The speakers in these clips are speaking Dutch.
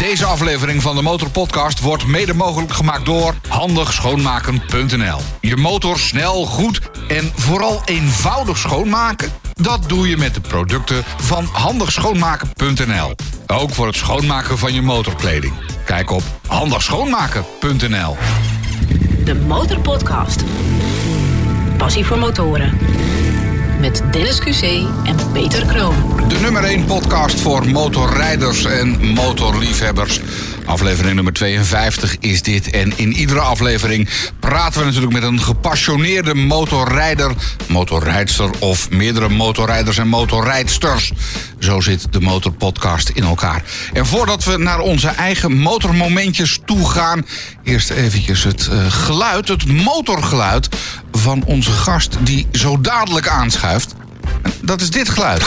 Deze aflevering van de Motorpodcast wordt mede mogelijk gemaakt door handigschoonmaken.nl. Je motor snel, goed en vooral eenvoudig schoonmaken? Dat doe je met de producten van handigschoonmaken.nl. Ook voor het schoonmaken van je motorkleding. Kijk op handigschoonmaken.nl. De Motorpodcast. Passie voor motoren. Met Dennis QC en Peter Kroon. De nummer 1 podcast voor motorrijders en motorliefhebbers. Aflevering nummer 52 is dit. En in iedere aflevering praten we natuurlijk met een gepassioneerde motorrijder, motorrijdster of meerdere motorrijders en motorrijdsters. Zo zit de Motorpodcast in elkaar. En voordat we naar onze eigen motormomentjes toe gaan, eerst eventjes het uh, geluid, het motorgeluid van onze gast die zo dadelijk aanschuift. Dat is dit geluid.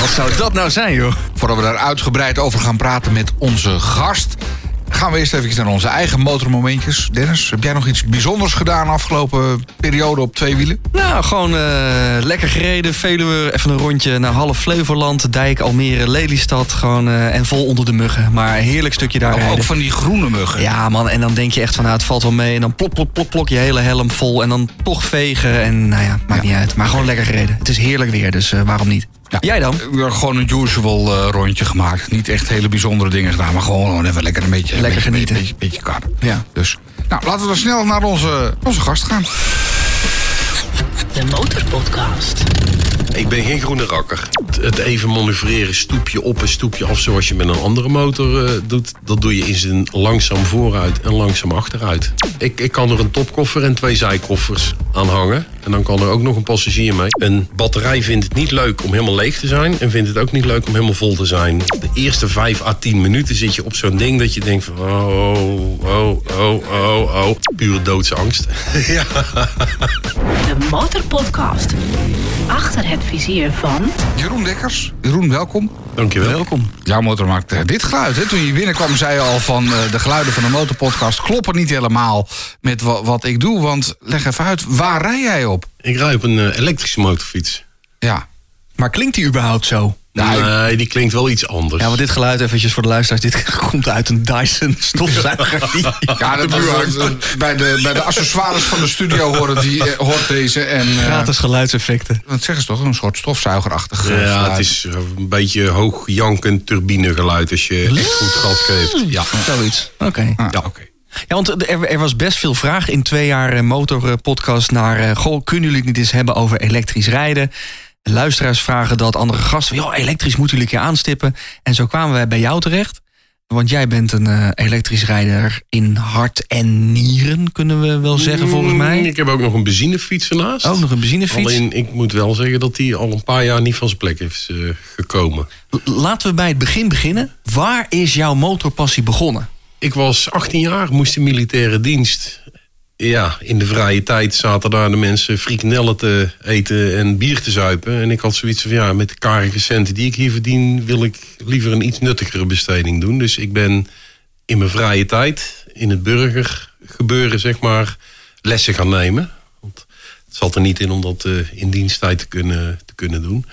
Wat zou dat nou zijn, joh? Voordat we daar uitgebreid over gaan praten met onze gast... gaan we eerst even naar onze eigen motormomentjes. Dennis, heb jij nog iets bijzonders gedaan afgelopen periode op twee wielen? Nou, gewoon uh, lekker gereden. Veluwe, even een rondje naar half Flevoland. Dijk, Almere, Lelystad. Gewoon, uh, en vol onder de muggen. Maar een heerlijk stukje daar ook, van die groene muggen? Ja, man. En dan denk je echt van, nou, het valt wel mee. En dan plok, plok, plok, plok je hele helm vol. En dan toch vegen. En nou ja, maakt ja. niet uit. Maar gewoon lekker gereden. Het is heerlijk weer, dus uh, waarom niet? Ja. Jij dan? We hebben gewoon een usual uh, rondje gemaakt. Niet echt hele bijzondere dingen gedaan, maar gewoon, gewoon even lekker een beetje, lekker een beetje, genieten. Een beetje, beetje. Ja. Dus, nou, laten we dan snel naar onze, onze gast gaan. De Motorpodcast. Ik ben geen groene rakker. Het even manoeuvreren, stoepje op en stoepje af zoals je met een andere motor uh, doet, dat doe je in zijn langzaam vooruit en langzaam achteruit. Ik, ik kan er een topkoffer en twee zijkoffers aan hangen. En dan kan er ook nog een passagier mee. Een batterij vindt het niet leuk om helemaal leeg te zijn. En vindt het ook niet leuk om helemaal vol te zijn. De eerste 5 à 10 minuten zit je op zo'n ding dat je denkt van... Oh, oh, oh, oh, oh. Pure doodsangst. ja. De Motorpodcast. Achter het vizier van... Jeroen Dekkers. Jeroen, welkom. Dankjewel. Welkom. Jouw motor maakt dit geluid. Hè? Toen je binnenkwam zei je al van uh, de geluiden van de motorpodcast... kloppen niet helemaal met wat, wat ik doe. Want leg even uit, waar rij jij op? Ik rij op een uh, elektrische motorfiets. Ja. Maar klinkt die überhaupt zo? Nou, nee, die klinkt wel iets anders. Ja, want dit geluid, eventjes voor de luisteraars, dit komt uit een Dyson stofzuiger. Die... Ja, dat bij, de, bij de accessoires van de studio horen die, uh, hoort deze. En, uh, Gratis geluidseffecten. Dat zeggen ze toch, een soort stofzuigerachtig Ja, geluid. het is een beetje hoog jankend turbinegeluid als je echt goed gas geeft. Ja, zoiets. Oké. Okay. Ah, ja, oké. Okay. Ja, want er, er, was best veel vraag in twee jaar motorpodcast naar... Goh, kunnen jullie het niet eens hebben over elektrisch rijden? Luisteraars vragen dat andere gasten... joh, elektrisch moeten jullie een keer aanstippen. En zo kwamen wij bij jou terecht. Want jij bent een uh, elektrisch rijder in hart en nieren, kunnen we wel zeggen, volgens mij. Ik heb ook nog een benzinefiets ernaast. Ook nog een benzinefiets. Alleen, ik moet wel zeggen dat die al een paar jaar niet van zijn plek is uh, gekomen. Laten we bij het begin beginnen. Waar is jouw motorpassie begonnen? Ik was 18 jaar, moest in militaire dienst. Ja, in de vrije tijd zaten daar de mensen frikandellen te eten en bier te zuipen. En ik had zoiets van, ja, met de karige centen die ik hier verdien... wil ik liever een iets nuttigere besteding doen. Dus ik ben in mijn vrije tijd, in het burgergebeuren, zeg maar, lessen gaan nemen. Want het zat er niet in om dat uh, in diensttijd te kunnen, te kunnen doen.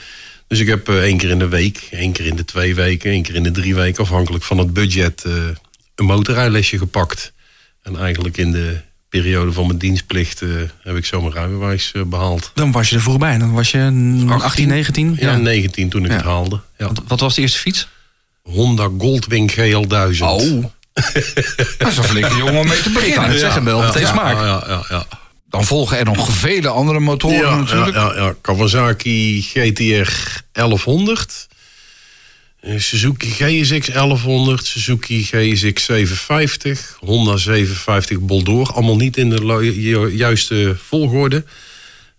Dus ik heb uh, één keer in de week, één keer in de twee weken... één keer in de drie weken, afhankelijk van het budget... Een motorrijlesje gepakt. En eigenlijk in de periode van mijn dienstplicht uh, heb ik zo mijn rijbewijs uh, behaald. Dan was je er voorbij. Dan was je 18, 18 19? Ja, ja, 19 toen ik ja. het haalde. Ja. Wat, wat, was de eerste fiets? Honda Goldwing GL 1000. Oh. dat is een flinke jongen om mee te beginnen. Ik het zeggen, wel. Meteen smaak. Ja, ja, ja, Dan volgen er nog vele andere motoren natuurlijk. Ja, ja, Kawasaki GTR 1100. Suzuki GSX 1100, Suzuki GSX 750, Honda 750 Boldor. Allemaal niet in de ju juiste volgorde.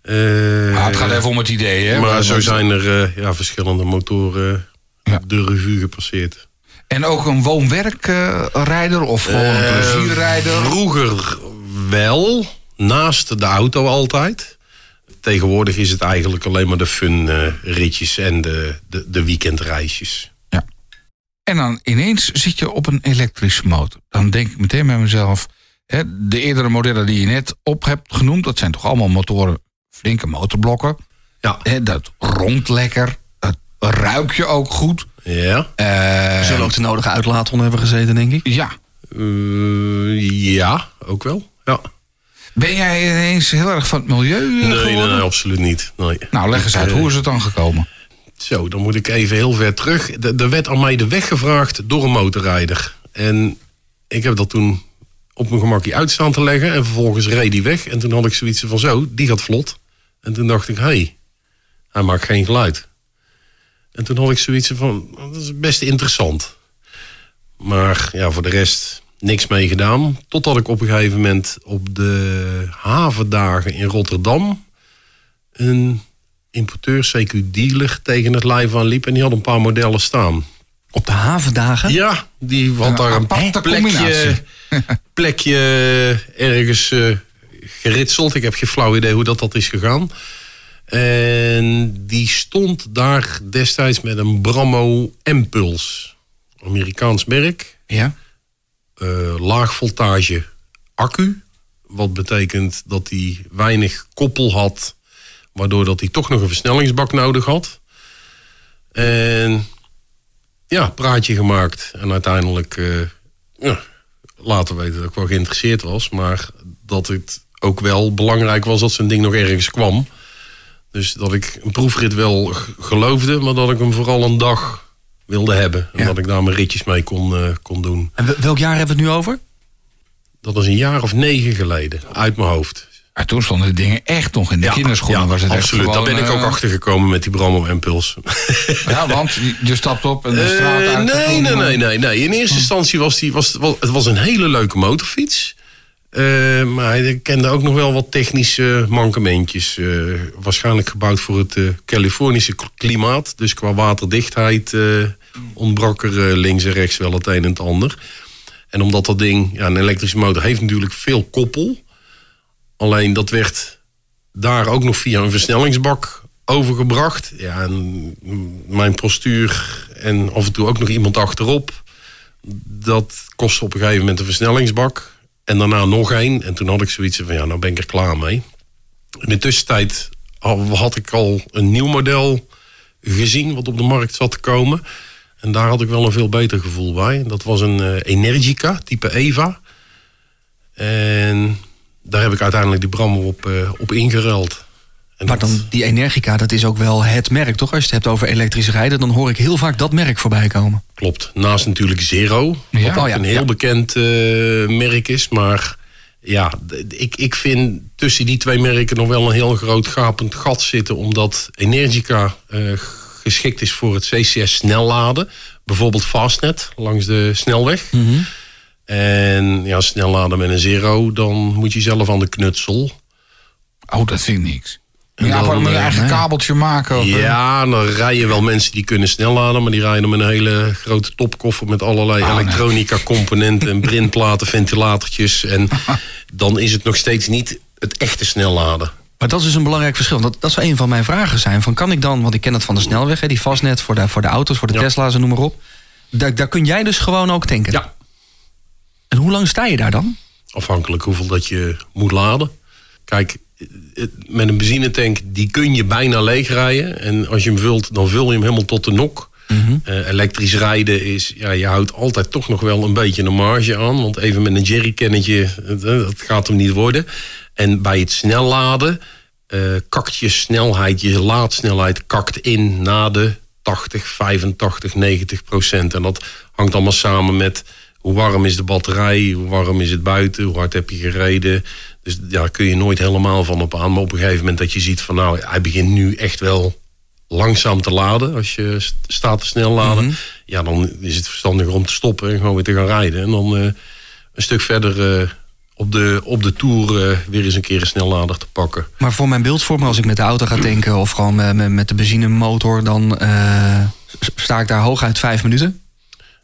Uh, ah, het gaat even om het idee, hè? Maar zo zijn er uh, ja, verschillende motoren ja. de revue gepasseerd. En ook een woon-werkrijder of gewoon een uh, plezierrijder? Vroeger wel, naast de auto altijd. Tegenwoordig is het eigenlijk alleen maar de fun ritjes en de, de, de weekendreisjes. En dan ineens zit je op een elektrische motor. Dan denk ik meteen bij mezelf... Hè, de eerdere modellen die je net op hebt genoemd... dat zijn toch allemaal motoren, flinke motorblokken. Ja. Hè, dat rondt lekker. Dat ruik je ook goed. Ja. Eh, Zullen ook de nodige uitlaat onder hebben gezeten, denk ik. ja. Eh, ja, ook wel. Ja. Ben jij ineens heel erg van het milieu eh, Nee, nee, geworden? nee, absoluut niet. Nee. Nou, leg eens uit. Hoe is het dan gekomen? Zo, dan moet ik even heel ver terug. Er werd aan mij de weg gevraagd door een motorrijder. En ik heb dat toen op mijn gemakje uitstaan te leggen. En vervolgens reed die weg. En toen had ik zoiets van zo, die gaat vlot. En toen dacht ik, hé, hey, hij maakt geen geluid. En toen had ik zoiets van, dat is best interessant. Maar ja, voor de rest niks mee gedaan. Totdat ik op een gegeven moment op de havendagen in Rotterdam... een importeur, CQ dealer, tegen het lijf aan liep. En die had een paar modellen staan. Op de havendagen. Ja, die had Een daar een aparte plekje, plekje ergens eh, geritseld. Ik heb geen flauw idee hoe dat, dat is gegaan. En die stond daar destijds met een Brammo Impulse. Amerikaans merk. Ja. eh, laag voltage accu. Wat betekent dat hij weinig koppel had. Waardoor dat hij toch nog een versnellingsbak nodig had. En ja, praatje gemaakt. En uiteindelijk eh, ja, laten weten dat ik wel geïnteresseerd was. Maar dat het ook wel belangrijk was dat zijn ding nog ergens kwam. Dus dat ik een proefrit wel geloofde. Maar dat ik hem vooral een dag wilde hebben. En Ja. dat ik daar mijn ritjes mee kon, eh, kon doen. En wel- welk jaar hebben we het nu over? Dat is een jaar of negen geleden, uit mijn hoofd. Maar toen stonden de dingen echt nog in de kinderschoenen. was het absoluut. Echt Daar ben ik ook eh, achter gekomen met die Brammo Impuls. Ja, want je- stapt op en de straat Eh, uit. en nee, nee, nee, nee, nee. In eerste instantie was die, was, was, het was een hele leuke motorfiets. Eh, maar hij kende ook nog wel wat technische mankementjes. Waarschijnlijk gebouwd voor het Californische klimaat. Dus qua waterdichtheid ontbrak er links en rechts wel het een en het ander. En omdat dat ding, ja, een elektrische motor heeft natuurlijk veel koppel. Alleen dat werd daar ook nog via een versnellingsbak overgebracht. Ja, en mijn postuur en af en toe ook nog iemand achterop. Dat kostte op een gegeven moment een versnellingsbak. En daarna nog één. En toen had ik zoiets van, ja, nou ben ik er klaar mee. In de tussentijd had ik al een nieuw model gezien... wat op de markt zat te komen. En daar had ik wel een veel beter gevoel bij. Dat was een eh, Energica, type Eva. En daar heb ik uiteindelijk die Brammer op, eh, op ingeruild. En Maar dat- dan die Energica, dat is ook wel het merk, toch? Als je het hebt over elektrisch rijden, dan hoor ik heel vaak dat merk voorbij komen. Klopt. Naast natuurlijk Zero. Ja. Wat ook Oh ja, een heel ja. bekend eh, merk is. Maar ja, ik, ik vind tussen die twee merken nog wel een heel groot gapend gat zitten. Omdat Energica eh, geschikt is voor het CCS snelladen. Bijvoorbeeld Fastnet langs de snelweg. En ja, snelladen met een Zero, dan moet je zelf aan de knutsel. Oh, dat vind ik niks. En Ja, dan, gewoon een eh, eigen kabeltje maken. Of, eh, Ja, dan rijden wel mensen die kunnen snel laden, maar die rijden met een hele grote topkoffer met allerlei nee. elektronica componenten en printplaten, ventilatortjes. En dan is het nog steeds niet het echte snel laden. Maar dat is dus een belangrijk verschil. Dat, dat zou een van mijn vragen zijn. Van kan ik dan, want ik ken het van de snelweg, hè, die vastnet voor de, voor de auto's, voor de Ja. Tesla's en noem maar op. Daar, daar kun jij dus gewoon ook tanken. Ja, En hoe lang sta je daar dan? afhankelijk hoeveel dat je moet laden. Kijk, met een benzinetank, die kun je bijna leeg rijden. En als je hem vult, dan vul je hem helemaal tot de nok. Eh, elektrisch rijden is, ja, je houdt altijd toch nog wel een beetje een marge aan. Want even met een jerrycannetje, dat gaat hem niet worden. En bij het snel laden, eh, kakt je snelheid, je laadsnelheid kakt in na de 80, 85, 90 procent. En dat hangt allemaal samen met hoe warm is de batterij, hoe warm is het buiten, hoe hard heb je gereden. Dus ja, daar kun je nooit helemaal van op aan. Maar op een gegeven moment dat je ziet van nou, hij begint nu echt wel langzaam te laden. Als je st- staat te snel laden. Ja, dan is het verstandiger om te stoppen en gewoon weer te gaan rijden. En dan eh, een stuk verder eh, op, de, op de tour eh, weer eens een keer een snellader te pakken. Maar voor mijn beeldvorming, als ik met de auto ga tanken of gewoon met, met, de benzinemotor, dan sta ik daar hooguit vijf minuten.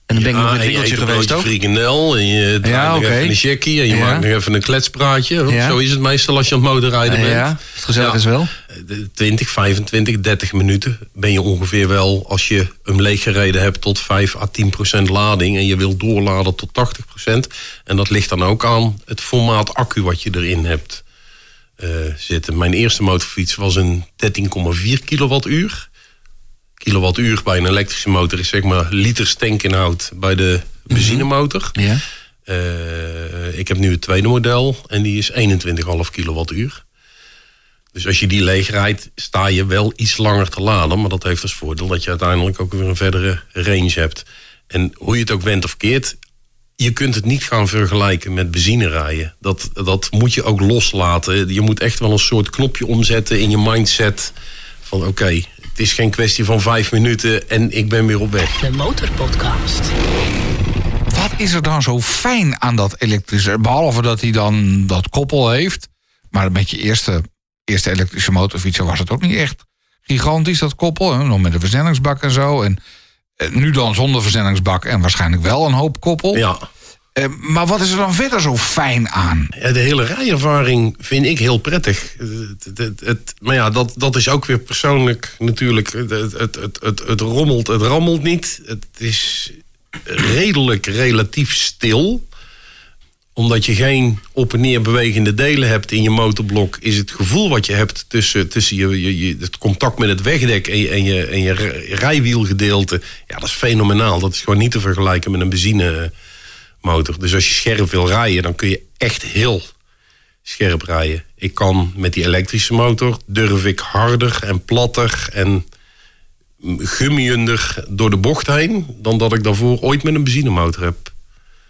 En dan ben ik nog in het winkeltje geweest ook. frikandel en je draait Ja, nog oké. even een checkie en je Ja. maakt nog even een kletspraatje. Ja. Zo is het meestal als je aan het motorrijden bent. Ja, het gezellig is wel. De 20, 25, 30 minuten ben je ongeveer wel... als je hem leeggereden hebt tot 5 à 10 procent lading... en je wilt doorladen tot 80 procent. En dat ligt dan ook aan het formaat accu wat je erin hebt eh, zitten. Mijn eerste motorfiets was een 13,4 kilowattuur. Kilowattuur bij een elektrische motor is zeg maar liters tankinhoud bij de benzinemotor. Ja. Eh, ik heb nu het tweede model en die is 21,5 kilowattuur. Dus als je die leeg rijdt, sta je wel iets langer te laden. Maar dat heeft als voordeel dat je uiteindelijk ook weer een verdere range hebt. En hoe je het ook went of keert, je kunt het niet gaan vergelijken met benzine rijden. Dat, dat moet je ook loslaten. Je moet echt wel een soort knopje omzetten in je mindset. Van oké, het is geen kwestie van vijf minuten en ik ben weer op weg. De Motorpodcast. Wat is er dan zo fijn aan dat elektrische? Behalve dat hij dan dat koppel heeft. Maar met je eerste, eerste elektrische motorfiets was het ook niet echt gigantisch, dat koppel. Hè? Nog met een versnellingsbak en zo. En eh, nu dan zonder versnellingsbak en waarschijnlijk wel een hoop koppel. Ja, Eh, maar wat is er dan verder zo fijn aan? De hele rijervaring vind ik heel prettig. Het, het, het- maar ja, dat, dat is ook weer persoonlijk natuurlijk. Het rommelt, het rammelt niet. Het is redelijk relatief stil. Omdat je geen op en neer bewegende delen hebt in je motorblok... is het gevoel wat je hebt tussen, tussen je, je, je, het contact met het wegdek... en je, en je, en je rijwielgedeelte... ja, dat is fenomenaal. Dat is gewoon niet te vergelijken met een benzine motor. Dus als je scherp wil rijden, dan kun je echt heel scherp rijden. Ik kan met die elektrische motor durf ik harder en platter en gummiender door de bocht heen dan dat ik daarvoor ooit met een benzinemotor heb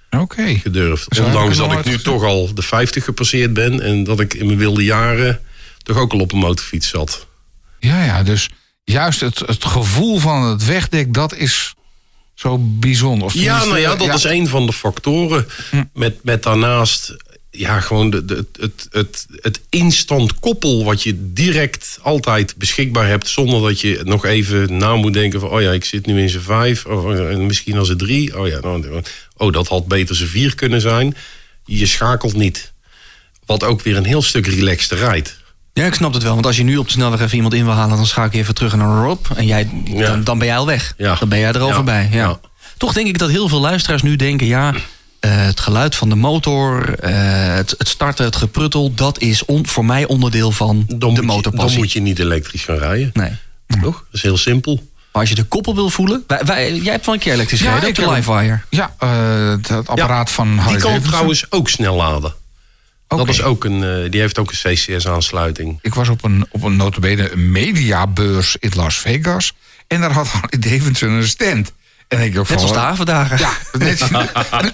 Oké. gedurfd. Zou ik Ondanks dat ik nu toch al de 50 gepasseerd ben en dat ik in mijn wilde jaren toch ook al op een motorfiets zat. Ja, ja, dus juist het, het gevoel van het wegdek, dat is zo bijzonder. Of Ja, nou ja, dat is een van de factoren. Met, met daarnaast ja, gewoon de, de, het, het, het instant koppel wat je direct altijd beschikbaar hebt... zonder dat je nog even na moet denken van... oh ja, ik zit nu in zijn vijf, of oh, misschien als het drie. Oh ja, nou, oh, dat had beter zijn vier kunnen zijn. Je schakelt niet. Wat ook weer een heel stuk relaxter rijdt. Ja, ik snap het wel. Want als je nu op de snelweg even iemand in wil halen... dan schakel je even terug naar Rob. En jij, Ja. dan, dan ben jij al weg. Ja. Dan ben jij er al Ja. voorbij. Ja. Ja. Toch denk ik dat heel veel luisteraars nu denken... ja, eh, het geluid van de motor, eh, het, het starten, het gepruttel... dat is on- voor mij onderdeel van Dan, de je, dan motorpassie. moet je niet elektrisch gaan rijden. Nee. Toch? Dat is heel simpel. Maar als je de koppel wil voelen... Wij, wij- jij hebt wel een keer elektrisch Ja, gereden, ik op de Livewire. Ja, eh, het, apparaat van Harley Die kan Davidson. trouwens ook snel laden. Dat is ook een, eh, die heeft ook een CCS-aansluiting. Ik was op een, op een notabene mediabeurs in Las Vegas. En daar had Harley Davidson een stand. En ik ook Net van, zoals de havendagen. Ja, net,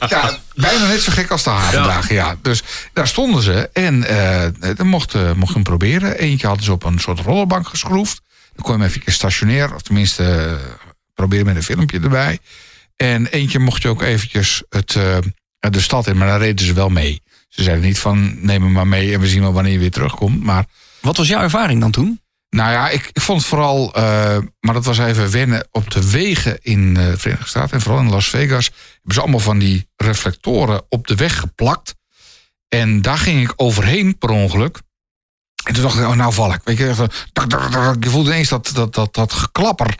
ja, bijna net zo gek als de havendagen, ja. Dus daar stonden ze en eh dan mochten mocht hem proberen. Eentje hadden ze op een soort rollerbank geschroefd. Dan kon je hem even stationair, of tenminste eh, proberen met een filmpje erbij. En eentje mocht je ook eventjes het, eh, de stad in, maar daar reden ze wel mee. Ze zeiden niet van neem hem maar mee en we zien wel wanneer je weer terugkomt. Maar Wat was jouw ervaring dan toen? nou ja, ik, ik vond het vooral, eh, maar dat was even wennen op de wegen in eh, de Verenigde Staten en vooral in Las Vegas. Hebben ze allemaal van die reflectoren op de weg geplakt. En daar ging ik overheen per ongeluk. En toen dacht ik, oh, nou val ik. Weet je, eh, je voelde ineens dat, dat, dat, dat geklapper.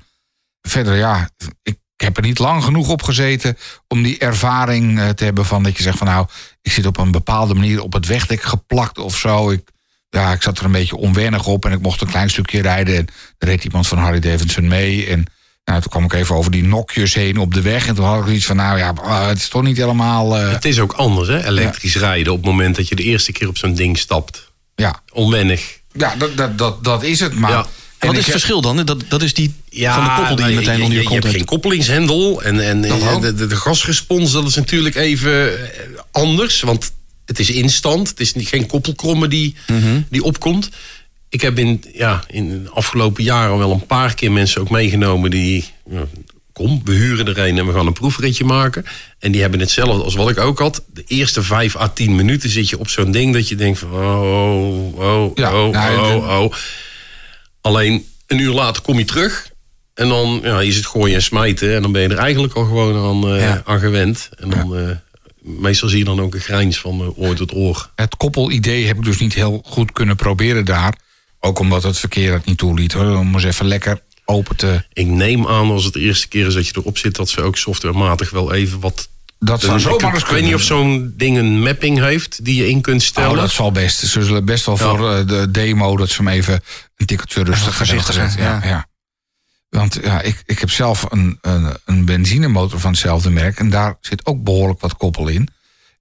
Verder, ja, ik heb er niet lang genoeg op gezeten om die ervaring eh, te hebben van dat je zegt van nou, ik zit op een bepaalde manier op het wegdek geplakt of zo. Ik, ja, ik zat er een beetje onwennig op en ik mocht een klein stukje rijden. En er reed iemand van Harley Davidson mee. En nou, toen kwam ik even over die nokjes heen op de weg. En toen had ik iets van, nou ja, ah, het is toch niet helemaal... eh, Het is ook anders, hè? Elektrisch rijden op het moment dat je de eerste keer op zo'n ding stapt. ja, Onwennig. ja dat, dat, dat, dat is het. Maar Ja. En wat is het verschil dan? Dat, dat is die van de koppel die je nou, meteen onder je je, hebt geen koppelingshendel. En, en de, de, de gasrespons, dat is natuurlijk even eh, anders. Want het is instant. Het is niet, geen koppelkromme die, Mhm. die opkomt. Ik heb in, ja, in de afgelopen jaren wel een paar keer mensen ook meegenomen die... ja, kom, we huren er een en we gaan een proefritje maken. En die hebben hetzelfde als wat ik ook had. De eerste vijf à tien minuten zit je op zo'n ding dat je denkt van... Oh, oh, Ja, oh, nou, oh, oh. Alleen een uur later kom je terug. En dan ja, is het gooien en smijten. En dan ben je er eigenlijk al gewoon aan, eh, Ja. aan gewend. En dan, eh, meestal zie je dan ook een grijns van eh, oor tot oor. Het koppelidee heb ik dus niet heel goed kunnen proberen daar. Ook omdat het verkeer dat niet toeliet. Hoor. Om eens even lekker open te... Ik neem aan als het de eerste keer is dat je erop zit... dat ze ook softwarematig wel even wat... Dat zou ik, zomaar eens ik weet niet of zo'n ding een mapping heeft... die je in kunt stellen. Oh, dat zal best. Ze zullen best wel Ja. voor eh, de demo dat ze hem even een tikkeltje hebben gezet. Ja, ja. ja. Want ja, ik, ik heb zelf een, een, een benzinemotor van hetzelfde merk. En daar zit ook behoorlijk wat koppel in.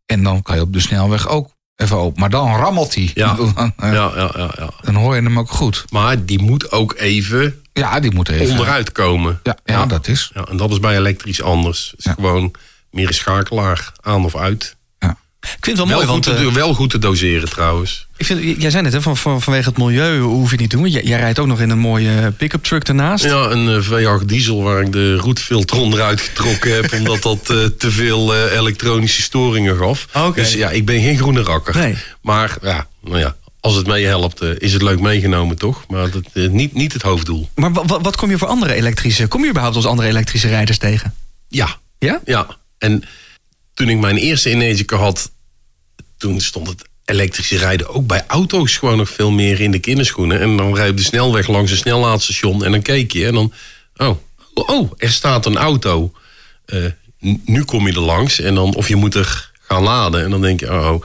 En dan kan je op de snelweg ook even open. Maar dan rammelt hij. Ja. Dan, eh, Ja, ja, ja, ja. dan hoor je hem ook goed. Maar die moet ook even Ja, die moet even. onderuit komen. Ja, ja, dat is. Ja, en dat is bij elektrisch anders. Het is Ja. gewoon meer een schakelaar aan of uit. Ik vind het wel Wel, mooi, goed want te, eh, wel goed te doseren trouwens. ik vind, jij zei net, hè, van, van, vanwege het milieu hoef je het niet te doen. Jij, jij rijdt ook nog in een mooie pick-up truck ernaast. Ja, een eh, V8 diesel waar ik de roetfilter onderuit getrokken heb... omdat dat eh, te veel elektronische storingen gaf. Oké. Dus ja, ik ben geen groene rakker. Nee. Maar ja, nou ja, als het meehelpt, eh, is het leuk meegenomen toch? Maar dat, niet, niet het hoofddoel. Maar wa- wa- wat kom je voor andere elektrische... Kom je überhaupt als andere elektrische rijders tegen? Ja, Ja? Ja, en toen ik mijn eerste Energica had, toen stond het elektrische rijden ook bij auto's gewoon nog veel meer in de kinderschoenen. En dan rijd je de snelweg langs een snellaadstation en dan keek je en dan, oh, oh, er staat een auto. Eh, nu kom je er langs en dan, of je moet er gaan laden. En dan denk je, oh,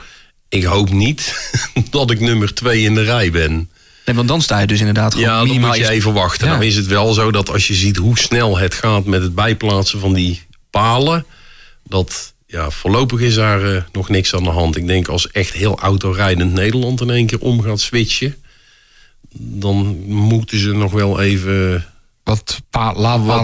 ik hoop niet dat ik nummer twee in de rij ben. Nee, want dan sta je dus inderdaad gewoon Ja, dan moet je even wachten. Ja. Nou is het wel zo dat als je ziet hoe snel het gaat met het bijplaatsen van die palen, dat ja, voorlopig is daar eh, nog niks aan de hand. Ik denk als echt heel autorijdend Nederland in één keer om gaat switchen, dan moeten ze nog wel even Wat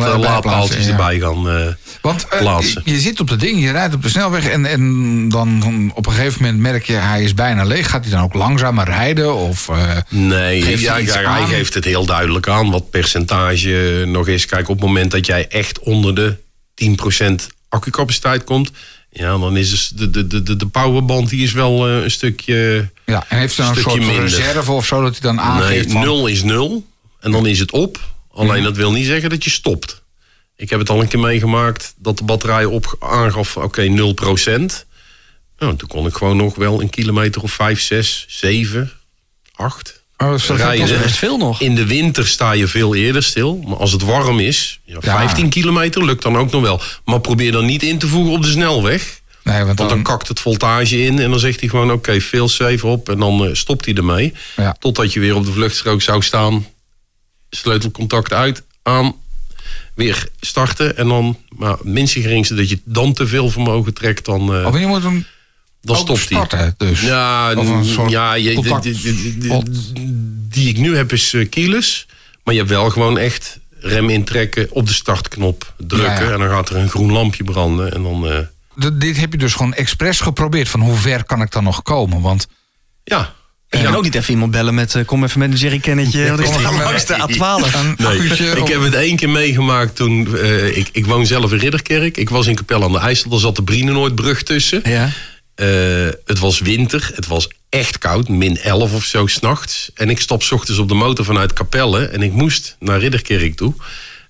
eh, erbij laadpaaltjes erbij gaan. eh, Want plaatsen. je, je zit op de ding, je rijdt op de snelweg en, en dan op een gegeven moment merk je hij is bijna leeg. Gaat hij dan ook langzamer rijden? Of, Nee, Geeft ja, hij ja, hij geeft het heel duidelijk aan wat percentage nog is. Kijk, op het moment dat jij echt onder de 10% accupaciteit komt, ja, dan is dus de, de, de, de- powerband die is wel eh, een stukje. ja, en heeft dan een soort minder. reserve of zo dat hij dan Nee, aangeeft van... nul is nul en dan is het op. Alleen Mhm. dat wil niet zeggen dat je stopt. Ik heb het al een keer meegemaakt dat de batterij op aangaf, oké, 0%. Nou, toen kon ik gewoon nog wel een kilometer of 5, 6, 7, 8 Oh. Dat is veel nog. In de winter sta je veel eerder stil. Maar als het warm is, ja, Ja. 15 kilometer lukt dan ook nog wel. Maar probeer dan niet in te voegen op de snelweg. Nee, want Want dan dan, kakt het voltage in en dan zegt hij gewoon oké, veel safe op. En dan eh, stopt hij ermee. Ja. Totdat je weer op de vluchtstrook zou staan. Sleutelcontact uit, aan, weer starten. En dan, maar minstens geringste dat je dan te veel vermogen trekt, dan, eh, of je moet hem dan stopt hij. starten. Dus. Ja, Of een soort ja je, contact- de- de- de- de- die ik nu heb is keyless. Maar je hebt wel gewoon echt rem intrekken, op de startknop drukken. Ja, ja. En dan gaat er een groen lampje branden. En dan, eh, dit heb je dus gewoon expres geprobeerd. Van hoe ver kan ik dan nog komen? Want ja. Ik kan ook niet even iemand bellen met... eh, kom even met een jerrycannetje. Want ik sta met- langs de A12. een Nee, ik heb het één keer meegemaakt toen... eh, ik, ik woon zelf in Ridderkerk. Ik was in Capelle aan de IJssel. Daar zat de Brienenoordbrug tussen. Ja. Eh, het was winter. Het was echt koud. Min 11 of zo s'nachts. En ik stap 's ochtends op de motor vanuit Capelle. En ik moest naar Ridderkerk toe.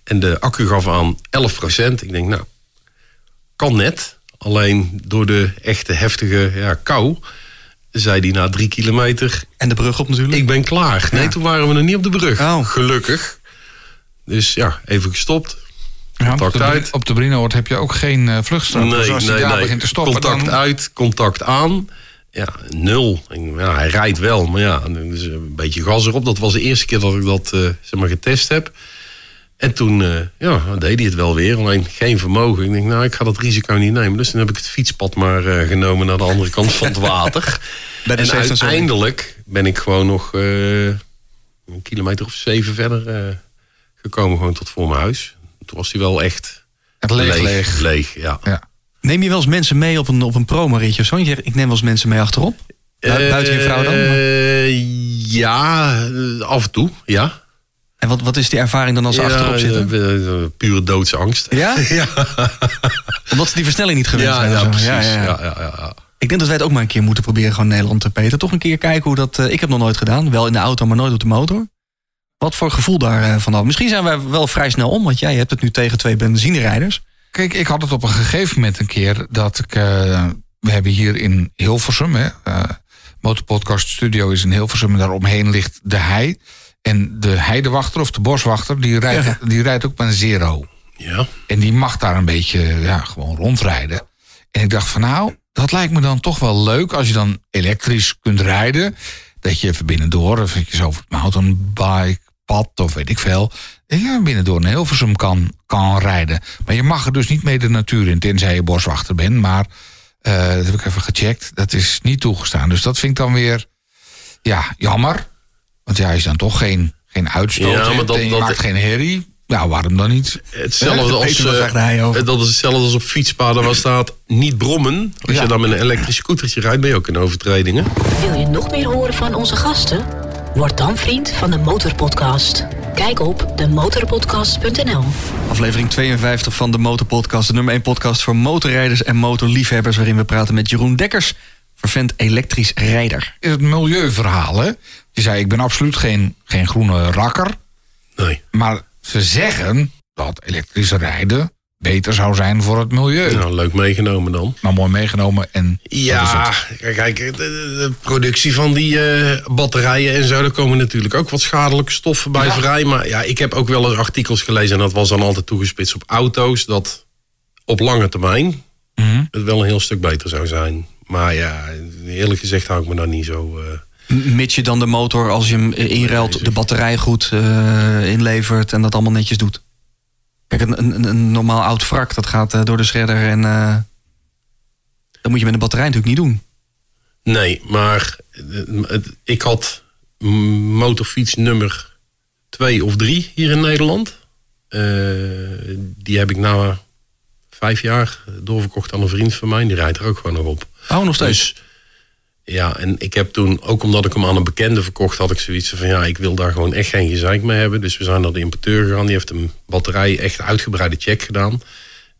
En de accu gaf aan 11% Ik denk, nou, kan net. Alleen door de echte heftige ja, kou... zei die na drie kilometer... En de brug op natuurlijk. Ik ben klaar. Nee, toen waren we nog niet op de brug. Oh. Gelukkig. Dus ja, even gestopt. Ja, op, contact de, uit. op de Brinoord heb je ook geen eh vluchtstrook. dus als daar begint te stoppen, contact dan... uit, contact aan. Ja, nul. Ja, hij rijdt wel, maar ja, dus een beetje gas erop. Dat was de eerste keer dat ik dat eh, zeg maar, getest heb. En toen eh, ja, deed hij het wel weer, alleen geen vermogen. Ik denk, nou, ik ga dat risico niet nemen. Dus toen heb ik het fietspad maar genomen naar de andere kant van het water. En 77. uiteindelijk ben ik gewoon nog een kilometer of zeven verder gekomen, gewoon tot voor mijn huis. Toen was hij wel echt Het leeg, leeg. leeg ja. Ja. Neem je wel eens mensen mee op een, op een promo-ritje of zo? Je zegt, ik neem wel eens mensen mee achterop. Bu- buiten je vrouw dan? Eh, ja, eh, af en toe, ja. En wat, wat is die ervaring dan als ze Ja, achterop zitten? eh, eh, pure doodsangst. Ja? Omdat ze die versnelling niet gewend Ja, zijn. ja, precies. Ja, Ja, ja, ja. ja, ja, ja. Ik denk dat wij het ook maar een keer moeten proberen, gewoon Nederland te Peter. Toch een keer kijken hoe dat... eh, ik heb nog nooit gedaan. Wel in de auto, maar nooit op de motor. Wat voor gevoel daar eh, vanaf? Misschien zijn wij wel vrij snel om, want jij hebt het nu tegen twee benzinerijders. Kijk, ik had het op een gegeven moment een keer dat ik. eh, we hebben hier in Hilversum, hè, eh, Motorpodcast Studio is in Hilversum en daaromheen ligt de hei. En de heidewachter of de boswachter, die rijdt, Ja. die rijdt ook met een zero. Ja. En die mag daar een beetje ja, gewoon rondrijden. En ik dacht van nou, dat lijkt me dan toch wel leuk als je dan elektrisch kunt rijden. Dat je even binnendoor, of eventjes over het mountainbike pad of weet ik veel. ja, binnen door een Hilversum kan, kan rijden. Maar je mag er dus niet mee de natuur in, tenzij je boswachter bent. Maar eh, dat heb ik even gecheckt. Dat is niet toegestaan. Dus dat vind ik dan weer ja, jammer. Want ja, is dan toch geen, geen uitstoot. Ja, maar dat- en je dat- maakt geen herrie. Nou, waarom dan niet? Hetzelfde als, over? dat is hetzelfde als op fietspaden waar staat niet brommen. Als Ja. je dan met een elektrisch scootertje rijdt, ben je ook in overtreding. hè? Wil je nog meer horen van onze gasten? Word dan vriend van de Motorpodcast. Kijk op demotorpodcast.nl. Aflevering 52 van de Motorpodcast. De nummer 1 podcast voor motorrijders en motorliefhebbers. Waarin we praten met Jeroen Dekkers, vervent elektrisch rijder. Is het milieuverhaal, hè? Je zei, ik ben absoluut geen, geen groene rakker. Nee. Maar ze zeggen dat elektrisch rijden beter zou zijn voor het milieu. Nou, leuk meegenomen dan. Maar mooi meegenomen en... Ja, kijk, de, productie van die eh, batterijen en zo, daar komen natuurlijk ook wat schadelijke stoffen bij Ja. vrij. Maar ja, ik heb ook wel eens artikels gelezen en dat was dan altijd toegespitst op auto's, dat op lange termijn Mhm. het wel een heel stuk beter zou zijn. Maar ja, eerlijk gezegd hou ik me daar niet zo... eh, M- Mits je dan de motor, als je hem inruilt, de batterij goed eh, inlevert en dat allemaal netjes doet. Kijk, een, een, een normaal oud wrak, dat gaat eh, door de shredder en eh, dat moet je met een batterij natuurlijk niet doen. Nee, maar eh, ik had motorfiets nummer 2 of 3 hier in Nederland. Die heb ik na vijf jaar doorverkocht aan een vriend van mij. Die rijdt er ook gewoon nog op. Oh, nog steeds. Dus ja, en ik heb toen, ook omdat ik hem aan een bekende verkocht, had ik zoiets van ja, ik wil daar gewoon echt geen gezeik mee hebben. Dus we zijn naar de importeur gegaan. Die heeft een batterij echt uitgebreide check gedaan.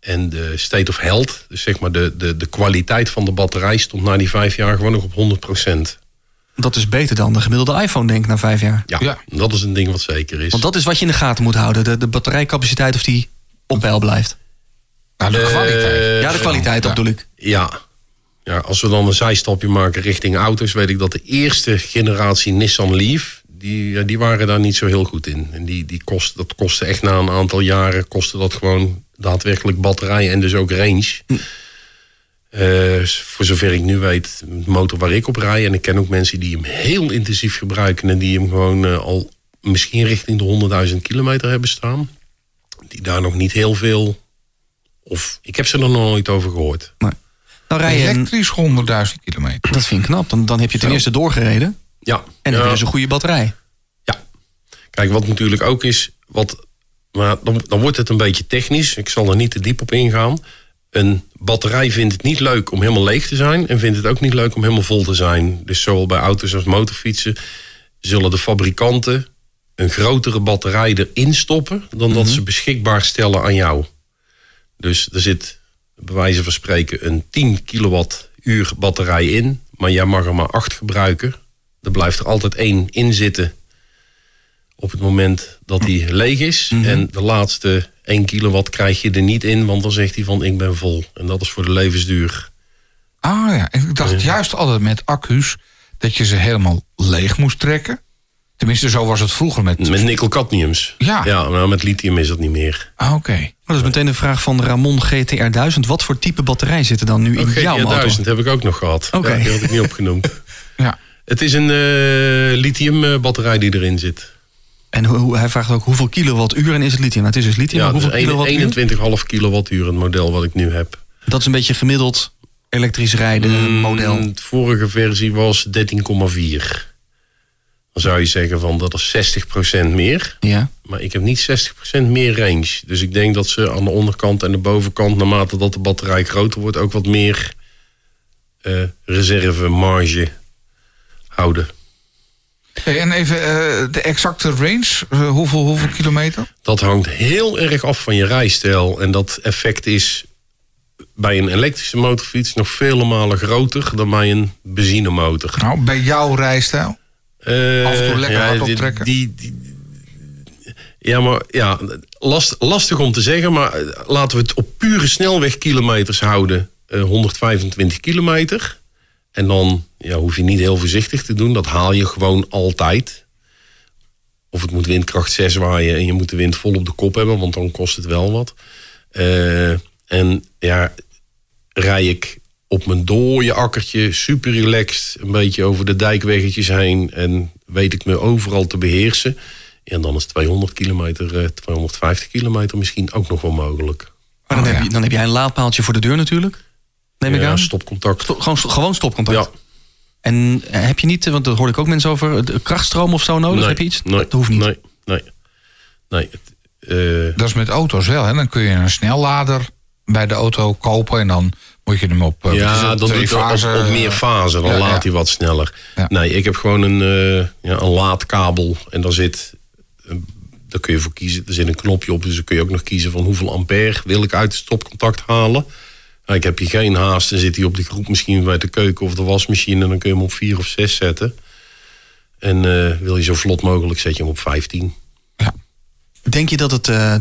En de state of health, dus zeg maar de, de, de kwaliteit van de batterij, stond na die vijf jaar gewoon nog op 100%. Dat is beter dan de gemiddelde iPhone, denk ik, na vijf jaar. Ja, Ja. dat is een ding wat zeker is. Want dat is wat je in de gaten moet houden. De, de batterijcapaciteit of die op peil blijft. Nou, de Eh, kwaliteit. Ja, de kwaliteit, dat bedoel ik. Ja. Ja, als we dan een zijstapje maken richting auto's, weet ik dat de eerste generatie Nissan Leaf, die, die waren daar niet zo heel goed in. En die, die kost, dat kostte echt na een aantal jaren, kostte dat gewoon daadwerkelijk batterij en dus ook range. Eh, voor zover ik nu weet, de motor waar ik op rij. En ik ken ook mensen die hem heel intensief gebruiken en die hem gewoon eh, al misschien richting de 100.000 kilometer hebben staan. Die daar nog niet heel veel, of ik heb ze er nog nooit over gehoord. Dan rij je een, Elektrisch 100.000 kilometer. dat vind ik knap. Dan, dan heb je ten Zo. eerste doorgereden. Ja, En dan heb je dus een goede batterij. ja. Kijk, wat natuurlijk ook is, wat, maar dan, dan wordt het een beetje technisch. Ik zal er niet te diep op ingaan. Een batterij vindt het niet leuk om helemaal leeg te zijn. En vindt het ook niet leuk om helemaal vol te zijn. Dus zowel bij auto's als motorfietsen zullen de fabrikanten een grotere batterij erin stoppen. dan dat ze beschikbaar stellen aan jou. Dus er zit, bij wijze van spreken, een 10 kilowattuur batterij in. Maar jij mag er maar 8 gebruiken. Er blijft er altijd één in zitten op het moment dat die leeg is. En de laatste 1 kilowatt krijg je er niet in, want dan zegt hij van ik ben vol. En dat is voor de levensduur. Ah ja, ik dacht juist altijd met accu's dat je ze helemaal leeg moest trekken. Tenminste, zo was het vroeger met... Met nikkel-cadmiums. Ja. ja, nou met lithium is dat niet meer. Ah, oké. Maar dat is meteen de vraag van Ramon GTR 1000. Wat voor type batterij zit er dan nu in jouw ja, motor? 1000 heb ik ook nog gehad. Oké. Ja, die had ik niet opgenoemd. Ja. Het is een eh, lithium eh, batterij die erin zit. En hoe, hij vraagt ook hoeveel kilowattuur en is het lithium? Nou, het is dus lithium, Ja, maar hoeveel kilowattuur? 21,5 kilowattuur het model wat ik nu heb. Dat is een beetje gemiddeld elektrisch rijden model. Mm, De vorige versie was 13,4. Dan zou je zeggen van dat is 60% meer. Ja. Maar ik heb niet 60% meer range. Dus ik denk dat ze aan de onderkant en de bovenkant, naarmate dat de batterij groter wordt, ook wat meer eh reserve marge houden. Hey, en even eh, de exacte range. Eh, hoeveel, hoeveel kilometer? Dat hangt heel erg af van je rijstijl. En dat effect is bij een elektrische motorfiets nog vele malen groter dan bij een benzinemotor. Nou, bij jouw rijstijl? Eh, Af en toe lekker hard die- optrekken. Die, die, ja, maar ja, last, lastig om te zeggen, maar eh, laten we het op pure snelwegkilometers houden. Eh, 125 kilometer. En dan ja, hoef je niet heel voorzichtig te doen. Dat haal je gewoon altijd. Of het moet windkracht 6 waaien en je moet de wind vol op de kop hebben, want dan kost het wel wat. Eh, en ja, rij ik op mijn dooie akkertje, super relaxed, een beetje over de dijkweggetjes heen en weet ik me overal te beheersen. En dan is 200 kilometer, eh, 250 kilometer misschien ook nog wel mogelijk. Maar dan, Oh, heb ja. je, dan heb jij een laadpaaltje voor de deur natuurlijk. Neem ik Ja, aan. stopcontact. Sto- gewoon, gewoon stopcontact. Ja, En eh, heb je niet, want daar hoor ik ook mensen over, de krachtstroom of zo nodig? nee, heb je iets? Nee, dat hoeft niet. Nee, nee. nee. het, eh, Dat is met auto's wel, hè? Dan kun je een snellader bij de auto kopen en dan moet je hem op. eh, ja, dan doet het op, op meer fasen. Dan ja, laat ja. hij wat sneller. Ja. Nee, ik heb gewoon een, eh, ja, een laadkabel. En daar zit... Daar kun je voor kiezen. Er zit een knopje op. Dus dan kun je ook nog kiezen van hoeveel ampère wil ik uit het stopcontact halen. Nou, ik heb hier geen haast. Dan zit hij op de groep misschien bij de keuken of de wasmachine. En dan kun je hem op 4 of 6 zetten. En eh, wil je zo vlot mogelijk, zet je hem op 15. Denk je dat het eh,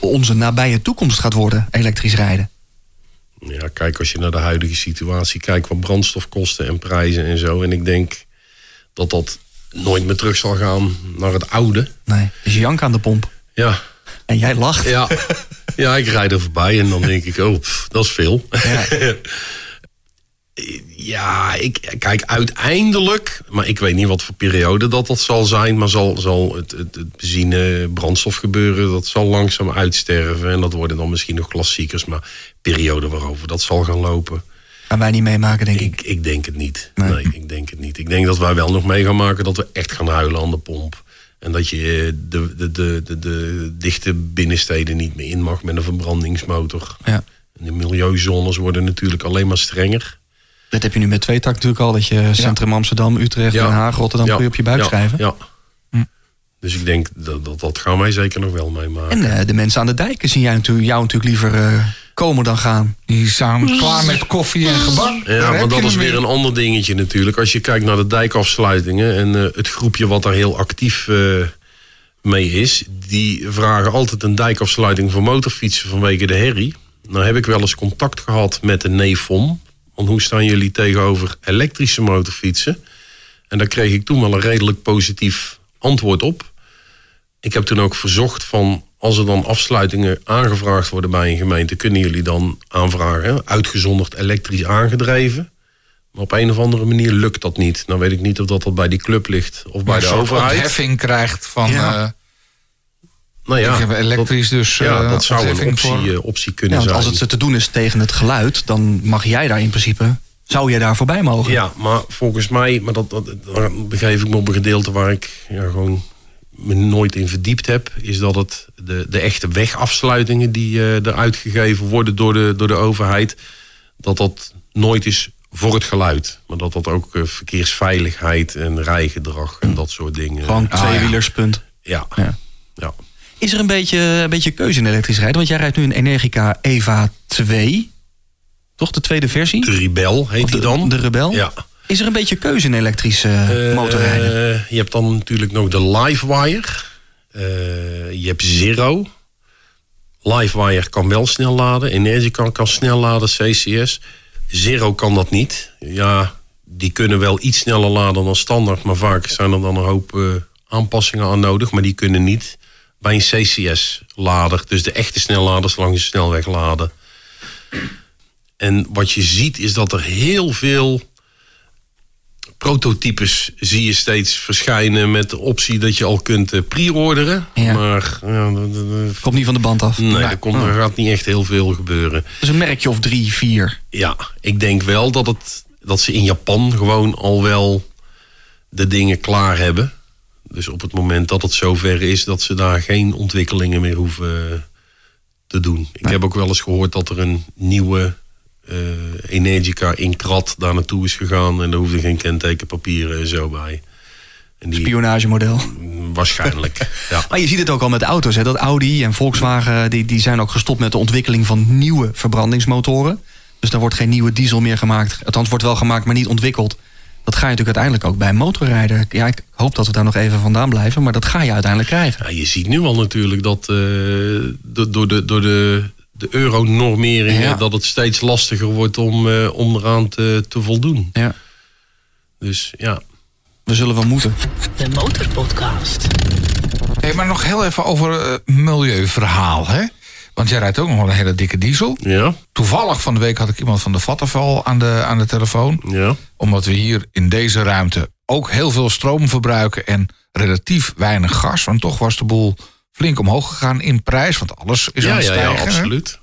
onze nabije toekomst gaat worden, elektrisch rijden? Ja, kijk, als je naar de huidige situatie kijkt, wat brandstofkosten en prijzen en zo. En ik denk dat dat nooit meer terug zal gaan naar het oude. Nee. Dus je jank aan de pomp. Ja, En jij lacht. ja. ja ik rijd er voorbij en dan denk ik, oh, pff, dat is veel. Ja. Ja, ik, kijk, uiteindelijk, maar ik weet niet wat voor periode dat dat zal zijn, maar zal, zal het, het, het benzine, brandstof gebeuren, dat zal langzaam uitsterven. En dat worden dan misschien nog klassiekers, maar periode waarover dat zal gaan lopen. Gaan wij niet meemaken, denk ik. Ik, ik denk het niet. Nee. Nee. ik denk het niet. Ik denk dat wij wel nog mee gaan maken dat we echt gaan huilen aan de pomp. En dat je eh, de, de, de, de, de dichte binnensteden niet meer in mag met een verbrandingsmotor. Ja. En de milieuzones worden natuurlijk alleen maar strenger. Dat heb je nu met twee tak natuurlijk al. Dat je centrum Amsterdam, Utrecht, Ja. Den Haag, Rotterdam Ja, kun je op je buik ja, schrijven. Ja. Dus ik denk dat, dat dat gaan wij zeker nog wel meemaken. En eh, de mensen aan de dijken zien jij natuurlijk, jou natuurlijk liever eh, komen dan gaan. Die staan klaar met koffie en gebak. Ja, maar dat is weer een ander dingetje natuurlijk. Als je kijkt naar de dijkafsluitingen en eh, het groepje wat daar heel actief eh, mee is, die vragen altijd een dijkafsluiting voor motorfietsen vanwege de herrie. Nou heb ik wel eens contact gehad met de NEFOM. Want hoe staan jullie tegenover elektrische motorfietsen? En daar kreeg ik toen wel een redelijk positief antwoord op. Ik heb toen ook verzocht van als er dan afsluitingen aangevraagd worden bij een gemeente, kunnen jullie dan aanvragen, uitgezonderd elektrisch aangedreven. Maar op een of andere manier lukt dat niet. Nou weet ik niet of dat, dat bij die club ligt of bij de overheid. ontheffing krijgt van. Ja. Nou ja, ik heb elektrisch dat, dus. ja, eh, dat zou een optie, voor- eh, optie Ja, kunnen want zijn. als het te doen is tegen het geluid, dan mag jij daar in principe, zou jij daar voorbij mogen. Ja, maar volgens mij, maar dat, dat, begeef ik me op een gedeelte waar ik ja, gewoon me nooit in verdiept heb, is dat het de, de echte wegafsluitingen die eh er uitgegeven worden door de, door de overheid, dat dat nooit is voor het geluid. Maar dat dat ook verkeersveiligheid en rijgedrag en dat soort dingen. Gewoon Ah, tweewielerspunt. ja. Ja. ja. Is er een beetje, een beetje keuze in elektrisch rijden? Want jij rijdt nu een Energica Eva 2. Toch de tweede versie? De Rebel heet die dan. De Rebel? Ja. Is er een beetje keuze in elektrisch eh, motorrijden? Eh, je hebt dan natuurlijk nog de Livewire. Eh, je hebt Zero. Livewire kan wel snel laden. Energica kan, kan snel laden, CCS. Zero kan dat niet. Ja, die kunnen wel iets sneller laden dan standaard. Maar vaak zijn er dan een hoop aanpassingen aan nodig. Maar die kunnen niet bij een CCS-lader. Dus de echte snelladers langs de snelweg laden. En wat je ziet is dat er heel veel prototypes zie je steeds verschijnen met de optie dat je al kunt eh, pre-orderen. Ja. Maar ja, d- Komt niet van de band af. nee, Nou, er, komt, er gaat niet echt heel veel gebeuren. Dus een merkje of drie, vier. Ja, ik denk wel dat, het, dat ze in Japan gewoon al wel de dingen klaar hebben. Dus op het moment dat het zover is dat ze daar geen ontwikkelingen meer hoeven te doen. Ik heb ook wel eens gehoord dat er een nieuwe eh, Energica in Krat daar naartoe is gegaan. En daar hoefde geen kentekenpapieren en zo bij. En die, Spionagemodel. waarschijnlijk. ja. Maar je ziet het ook al met auto's. Hè? Dat Audi en Volkswagen die, die zijn ook gestopt met de ontwikkeling van nieuwe verbrandingsmotoren. Dus daar wordt geen nieuwe diesel meer gemaakt. Althans, wordt wel gemaakt, maar niet ontwikkeld. Dat ga je natuurlijk uiteindelijk ook bij motorrijden. Ja, ik hoop dat we daar nog even vandaan blijven. Maar dat ga je uiteindelijk krijgen. Ja, je ziet nu al natuurlijk dat eh, do- door de, door de, de euronormeringen... Ja. dat het steeds lastiger wordt om, eh, om eraan te, te voldoen. Ja, Dus ja, we zullen wel moeten. De Motorpodcast. Hey, maar nog heel even over het milieuverhaal, hè? Want jij rijdt ook nog wel een hele dikke diesel. ja, Toevallig van de week had ik iemand van de Vattenval aan de, aan de telefoon. ja. Omdat we hier in deze ruimte ook heel veel stroom verbruiken. En relatief weinig gas. Want toch was de boel flink omhoog gegaan in prijs. Want alles is aan Ja, het ja, ja, stijgen. hè? absoluut.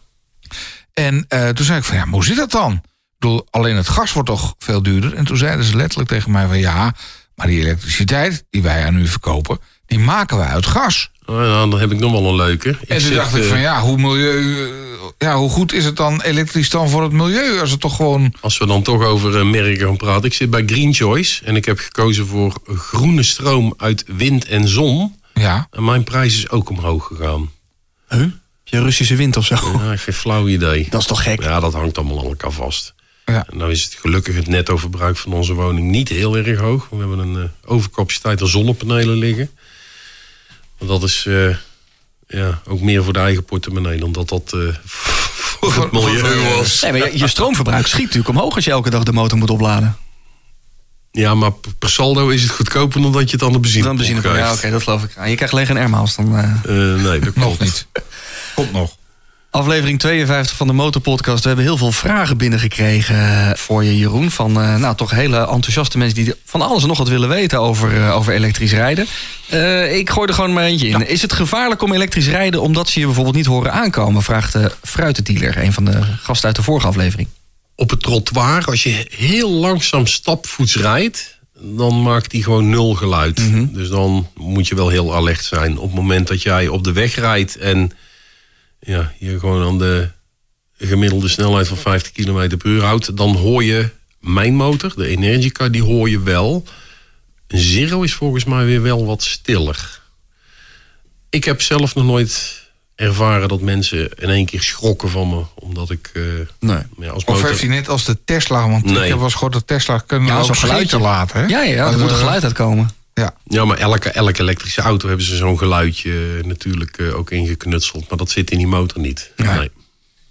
En eh, toen zei ik van ja, maar hoe zit dat dan? Ik bedoel, alleen het gas wordt toch veel duurder. En toen zeiden ze letterlijk tegen mij van ja, maar die elektriciteit die wij aan u verkopen, die maken wij uit gas. Oh, ja, dan heb ik nog wel een leuke. Ik En toen dacht ik eh, van ja, hoe, milieu, ja, hoe goed is het dan elektrisch dan voor het milieu? Als het toch gewoon. Als we dan toch over eh, merken gaan praten. Ik zit bij Green Choice en ik heb gekozen voor groene stroom uit wind en zon. Ja, En mijn prijs is ook omhoog gegaan. Huh? Heb je Russische wind of zo? Ja, ik geen flauw idee. Dat is toch gek? Ja, dat hangt allemaal aan elkaar vast. ja. En nou is het gelukkig het nettoverbruik van onze woning niet heel erg hoog. We hebben een eh, overcapaciteit aan zonnepanelen liggen. Dat is eh, ja, ook meer voor de eigen portemonnee dan dat dat eh, voor het milieu was. Nee, maar je, je stroomverbruik schiet natuurlijk omhoog als je elke dag de motor moet opladen. Ja, maar per saldo is het goedkoper dan dat je het aan de benzine Dan benzine. krijgt. Ja, oké, dat geloof ik. Je krijgt alleen geen airmiles dan. eh. Eh, nee, dat klopt. niet. Komt nog. Aflevering 52 van de Motorpodcast. We hebben heel veel vragen binnengekregen voor je, Jeroen. Van eh, nou, toch hele enthousiaste mensen die van alles en nog wat willen weten over, eh, over elektrisch rijden. Eh, ik gooi er gewoon maar eentje in. Is het gevaarlijk om elektrisch rijden omdat ze je bijvoorbeeld niet horen aankomen? Vraagt de fruitendealer, een van de gasten uit de vorige aflevering. Op het trottoir, als je heel langzaam stapvoets rijdt, dan maakt die gewoon nul geluid. Dus dan moet je wel heel alert zijn. Op het moment dat jij op de weg rijdt en ja, je gewoon aan de gemiddelde snelheid van 50 km per uur houdt, dan hoor je mijn motor, de Energica, die hoor je wel. Een Zero is volgens mij weer wel wat stiller. Ik heb zelf nog nooit ervaren dat mensen in één keer schrokken van me, omdat ik eh, Nee. ja, als Of heeft hij net als de Tesla, want ik heb wel eens gehoord dat Tesla kunnen Ja, ook geluidje. geluidje laten. Hè? Ja, ja, er Dat, moet een eh, geluid uitkomen. Ja. Ja, maar elke, elke elektrische auto hebben ze zo'n geluidje natuurlijk eh, ook ingeknutseld. Maar dat zit in die motor niet. Nee. Nee.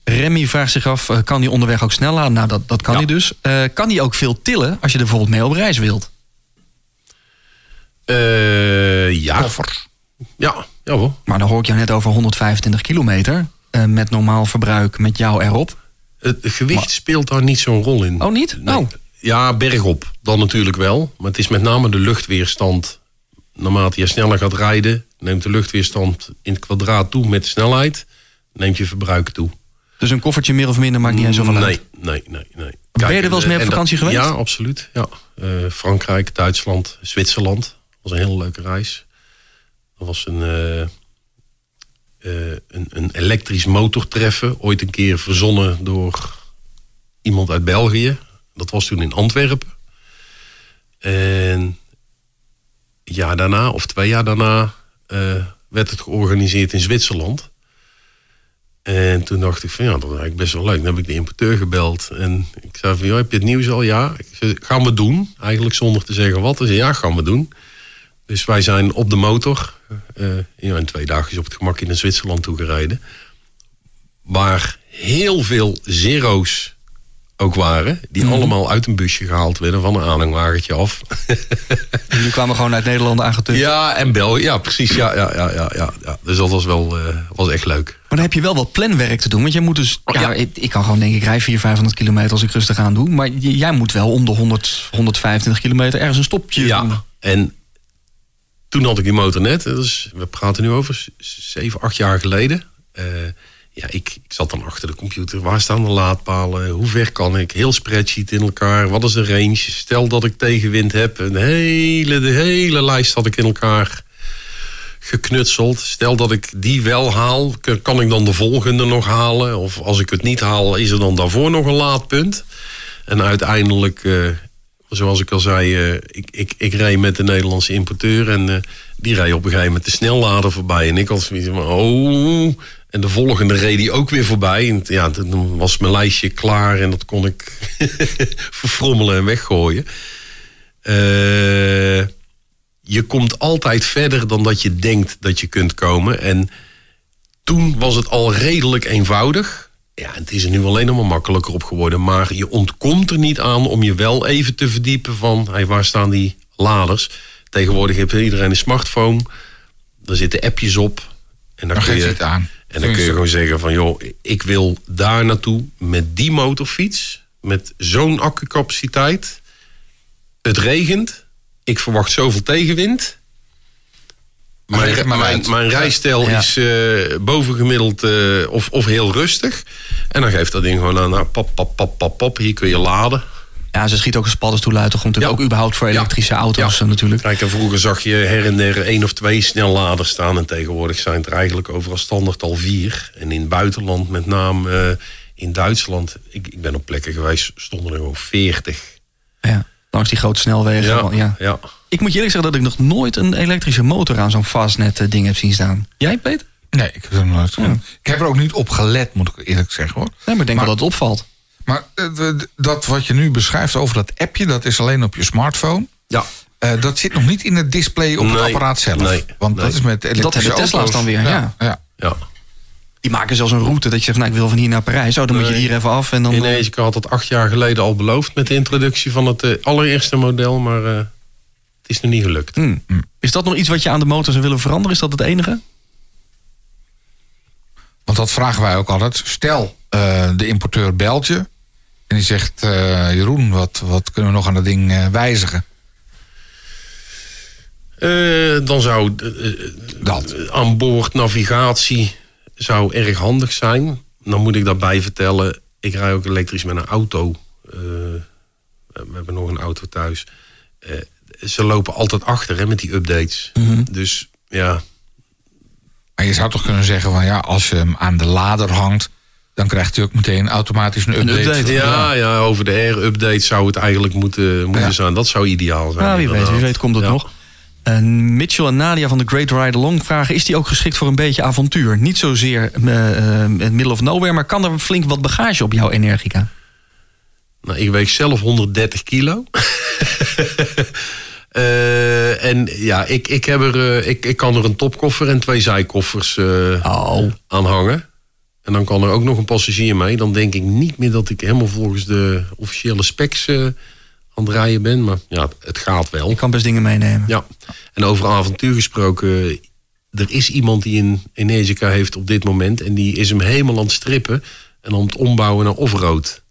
Remy vraagt zich af, eh, kan die onderweg ook snel laden? Nou, dat, dat kan Ja. hij dus. Eh, kan die ook veel tillen als je er bijvoorbeeld mee op reis wilt? Eh, ja. Koffers. Ja, ja hoor. Maar dan hoor ik jou net over 125 kilometer. eh, met normaal verbruik met jou erop. Het gewicht speelt daar niet zo'n rol in. Oh, niet? Nee. Oh. Ja, bergop. Dan natuurlijk wel. Maar het is met name de luchtweerstand. Naarmate je sneller gaat rijden, neemt de luchtweerstand in het kwadraat toe met de snelheid. Neemt je verbruik toe. Dus een koffertje meer of minder maakt niet eens zoveel uit. Nee, nee, nee. nee. Ben je er wel eens en, mee op vakantie dat- geweest? Ja, absoluut. Ja. Eh, Frankrijk, Duitsland, Zwitserland. Dat was een hele leuke reis. Dat was een, eh, eh, een, een elektrisch motortreffen. Ooit een keer verzonnen door iemand uit België. Dat was toen in Antwerpen. En een jaar daarna, of twee jaar daarna, eh, werd het georganiseerd in Zwitserland. En toen dacht ik van ja, dat is eigenlijk best wel leuk. Dan heb ik de importeur gebeld. En ik zei van, joh, heb je het nieuws al? Ja. Ik gaan we doen. Eigenlijk zonder te zeggen wat. Zei, ja, gaan we doen. Dus wij zijn op de motor. eh ja, in twee dagen op het gemak in Zwitserland toegereden. Waar heel veel zero's ook waren. Die allemaal uit een busje gehaald werden van een aanhangwagentje af. Jullie kwamen gewoon uit Nederland aangetukt. ja, en België. Ja, precies. Ja, ja, ja, ja, ja. Dus dat was wel eh, was echt leuk. Maar dan heb je wel wat planwerk te doen. Want jij moet dus... Oh, ja, ja. Ik, ik kan gewoon denk ik rij 400, 500 kilometer als ik rustig aan doe. Maar jij moet wel om de 100, 125 kilometer ergens een stopje doen. Ja, en toen had ik die motor net. Dus we praten nu over z- zeven, acht jaar geleden. Eh, ja, ik, zat dan achter de computer. Waar staan de laadpalen? Hoe ver kan ik? Heel spreadsheet in elkaar. Wat is de range? Stel dat ik tegenwind heb. Een hele, de hele lijst had ik in elkaar geknutseld. Stel dat ik die wel haal, kan ik dan de volgende nog halen? Of als ik het niet haal, is er dan daarvoor nog een laadpunt? En uiteindelijk, eh, zoals ik al zei, eh, ik, ik, ik reed met de Nederlandse importeur en eh, die reed op een gegeven moment de snellader voorbij. En ik had zoiets van, oh. En de volgende reed die ook weer voorbij. En ja, toen was mijn lijstje klaar en dat kon ik verfrommelen en weggooien. Eh, je komt altijd verder dan dat je denkt dat je kunt komen. En toen was het al redelijk eenvoudig. Ja, het is er nu alleen nog maar makkelijker op geworden. Maar je ontkomt er niet aan om je wel even te verdiepen van... Hey, waar staan die laders? Tegenwoordig heeft iedereen een smartphone. Daar zitten appjes op. En dan, Dan kun je het aan. En dan kun je gewoon zeggen van... joh, ik wil daar naartoe met die motorfiets... met zo'n accucapaciteit. Het regent. Ik verwacht zoveel tegenwind. Mijn, maar mijn, mijn rijstijl Ja. is eh, bovengemiddeld eh, of, of heel rustig. En dan geeft dat ding gewoon aan, nou, pap, pap, pap, pap, pap. Hier kun je laden. Ja, ze schiet ook een uit de grond. Natuurlijk Ja. ook überhaupt voor Ja. elektrische auto's Ja. natuurlijk. Kijk, en vroeger zag je her en der één of twee snelladers staan. En tegenwoordig zijn het er eigenlijk overal standaard al vier. En in het buitenland, met name eh, in Duitsland... Ik, ik ben op plekken geweest, stonden er gewoon veertig. Ja. Langs die grote snelwegen. Ja, Ja. Ik moet je eerlijk zeggen dat ik nog nooit een elektrische motor aan zo'n fastnet eh, ding heb zien staan. Jij, Peter? Nee, ik heb, er nooit ik heb er ook niet op gelet, moet ik eerlijk zeggen hoor. Nee, maar ik denk Maar- wel dat het opvalt. Maar eh, dat wat je nu beschrijft over dat appje, dat is alleen op je smartphone. ja. Eh, dat zit nog niet in het display op het apparaat zelf. nee, Want nee. dat is met elektrische Dat hebben Tesla's dan weer, ja. ja. ja. Die maken zelfs een route dat je zegt, nou, ik wil van hier naar Parijs. Zo, dan moet je hier even af en dan... Ineens, ik had dat acht jaar geleden al beloofd... met de introductie van het eh, allereerste model. Maar eh, het is nog niet gelukt. Hmm. Is dat nog iets wat je aan de motor zou willen veranderen? Is dat het enige? Want dat vragen wij ook altijd. Stel, eh, de importeur belt je. En die zegt, eh, Jeroen, wat, wat kunnen we nog aan dat ding eh, wijzigen? Eh, dan zou Dat. aan boord navigatie zou erg handig zijn. Dan moet ik daarbij vertellen, ik rij ook elektrisch met een auto. We hebben nog een auto thuis. Ze lopen altijd achter hè, met die updates. Dus ja, Maar je zou toch kunnen zeggen van ja, als je hem aan de lader hangt, dan krijgt hij ook meteen automatisch een update. update, ja, ja, over de air-update zou het eigenlijk moeten, moeten Ja. zijn. Dat zou ideaal zijn. Nou, wie weet, wie weet komt het Ja. nog. En Mitchell en Nadia van de Great Ride Along vragen... is die ook geschikt voor een beetje avontuur? Niet zozeer in middle of nowhere... maar kan er flink wat bagage op jouw Energica? Nou, ik weeg zelf 130 kilo. Eh, en ja, ik, ik, heb er, ik, ik kan er een topkoffer en twee zijkoffers eh, Oh. aan hangen. En dan kan er ook nog een passagier mee. Dan denk ik niet meer dat ik helemaal volgens de officiële specs eh, aan het rijden ben. Maar ja, het gaat wel. Je kan best dingen meenemen. Ja, en over avontuur gesproken. Er is iemand die een Energica heeft op dit moment. En die is hem helemaal aan het strippen. En aan het ombouwen naar offroad.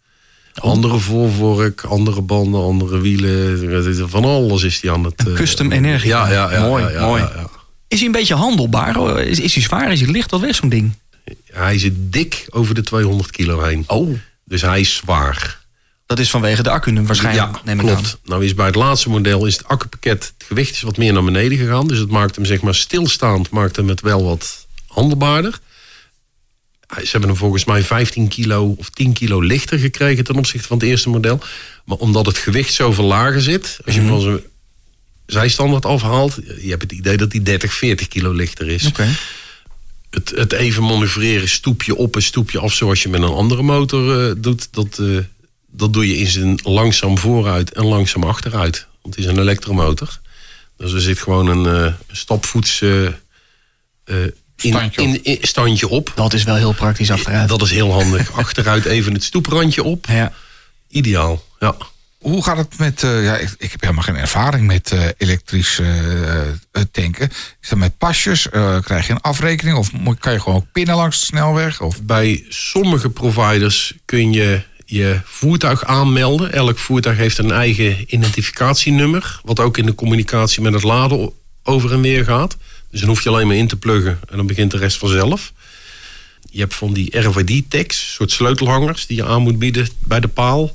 Andere voorvork, andere banden, andere wielen. Van alles is die aan het... eh, custom Energica. Ja, ja, ja. Mooi, ja, ja, mooi. ja. Is hij een beetje handelbaar? Oh, Is, is hij zwaar? Is hij licht? Wat weegt zo'n ding? Hij zit dik over de 200 kilo heen. Oh. Dus hij is zwaar. Dat is vanwege de accu waarschijnlijk, ja, neem ik klopt. Nou is bij het laatste model is het accupakket, het gewicht is wat meer naar beneden gegaan. Dus het maakt hem zeg maar stilstaand, maakt hem het wel wat handelbaarder. Hij- Ze hebben hem volgens mij 15 kilo of 10 kilo lichter gekregen ten opzichte van het eerste model. Maar omdat het gewicht zoveel lager zit, als je hem van zijn zijstandaard afhaalt, je hebt het idee dat hij 30, 40 kilo lichter is. Oké. Het, het even manoeuvreren, stoepje op en stoepje af, zoals je met een andere motor eh, doet, dat, eh, dat doe je in zijn langzaam vooruit en langzaam achteruit. Want het is een elektromotor. Dus er zit gewoon een eh, stapvoets eh, eh, in, Standje op. in, in- standje op. Dat is wel heel praktisch achteruit. Dat is heel handig. Achteruit even het stoeprandje op. Ja. Ideaal, ja. Hoe gaat het met, eh, ja, ik, heb helemaal geen ervaring met eh, elektrisch eh, tanken. Is dat met pasjes? Krijg je een afrekening? Of kan je gewoon ook pinnen langs de snelweg? Of Bij sommige providers kun je je voertuig aanmelden. Elk voertuig heeft een eigen identificatienummer. Wat ook in de communicatie met het laden over en weer gaat. Dus dan hoef je alleen maar in te pluggen en dan begint de rest vanzelf. Je hebt van die RFID-tags, soort sleutelhangers die je aan moet bieden bij de paal.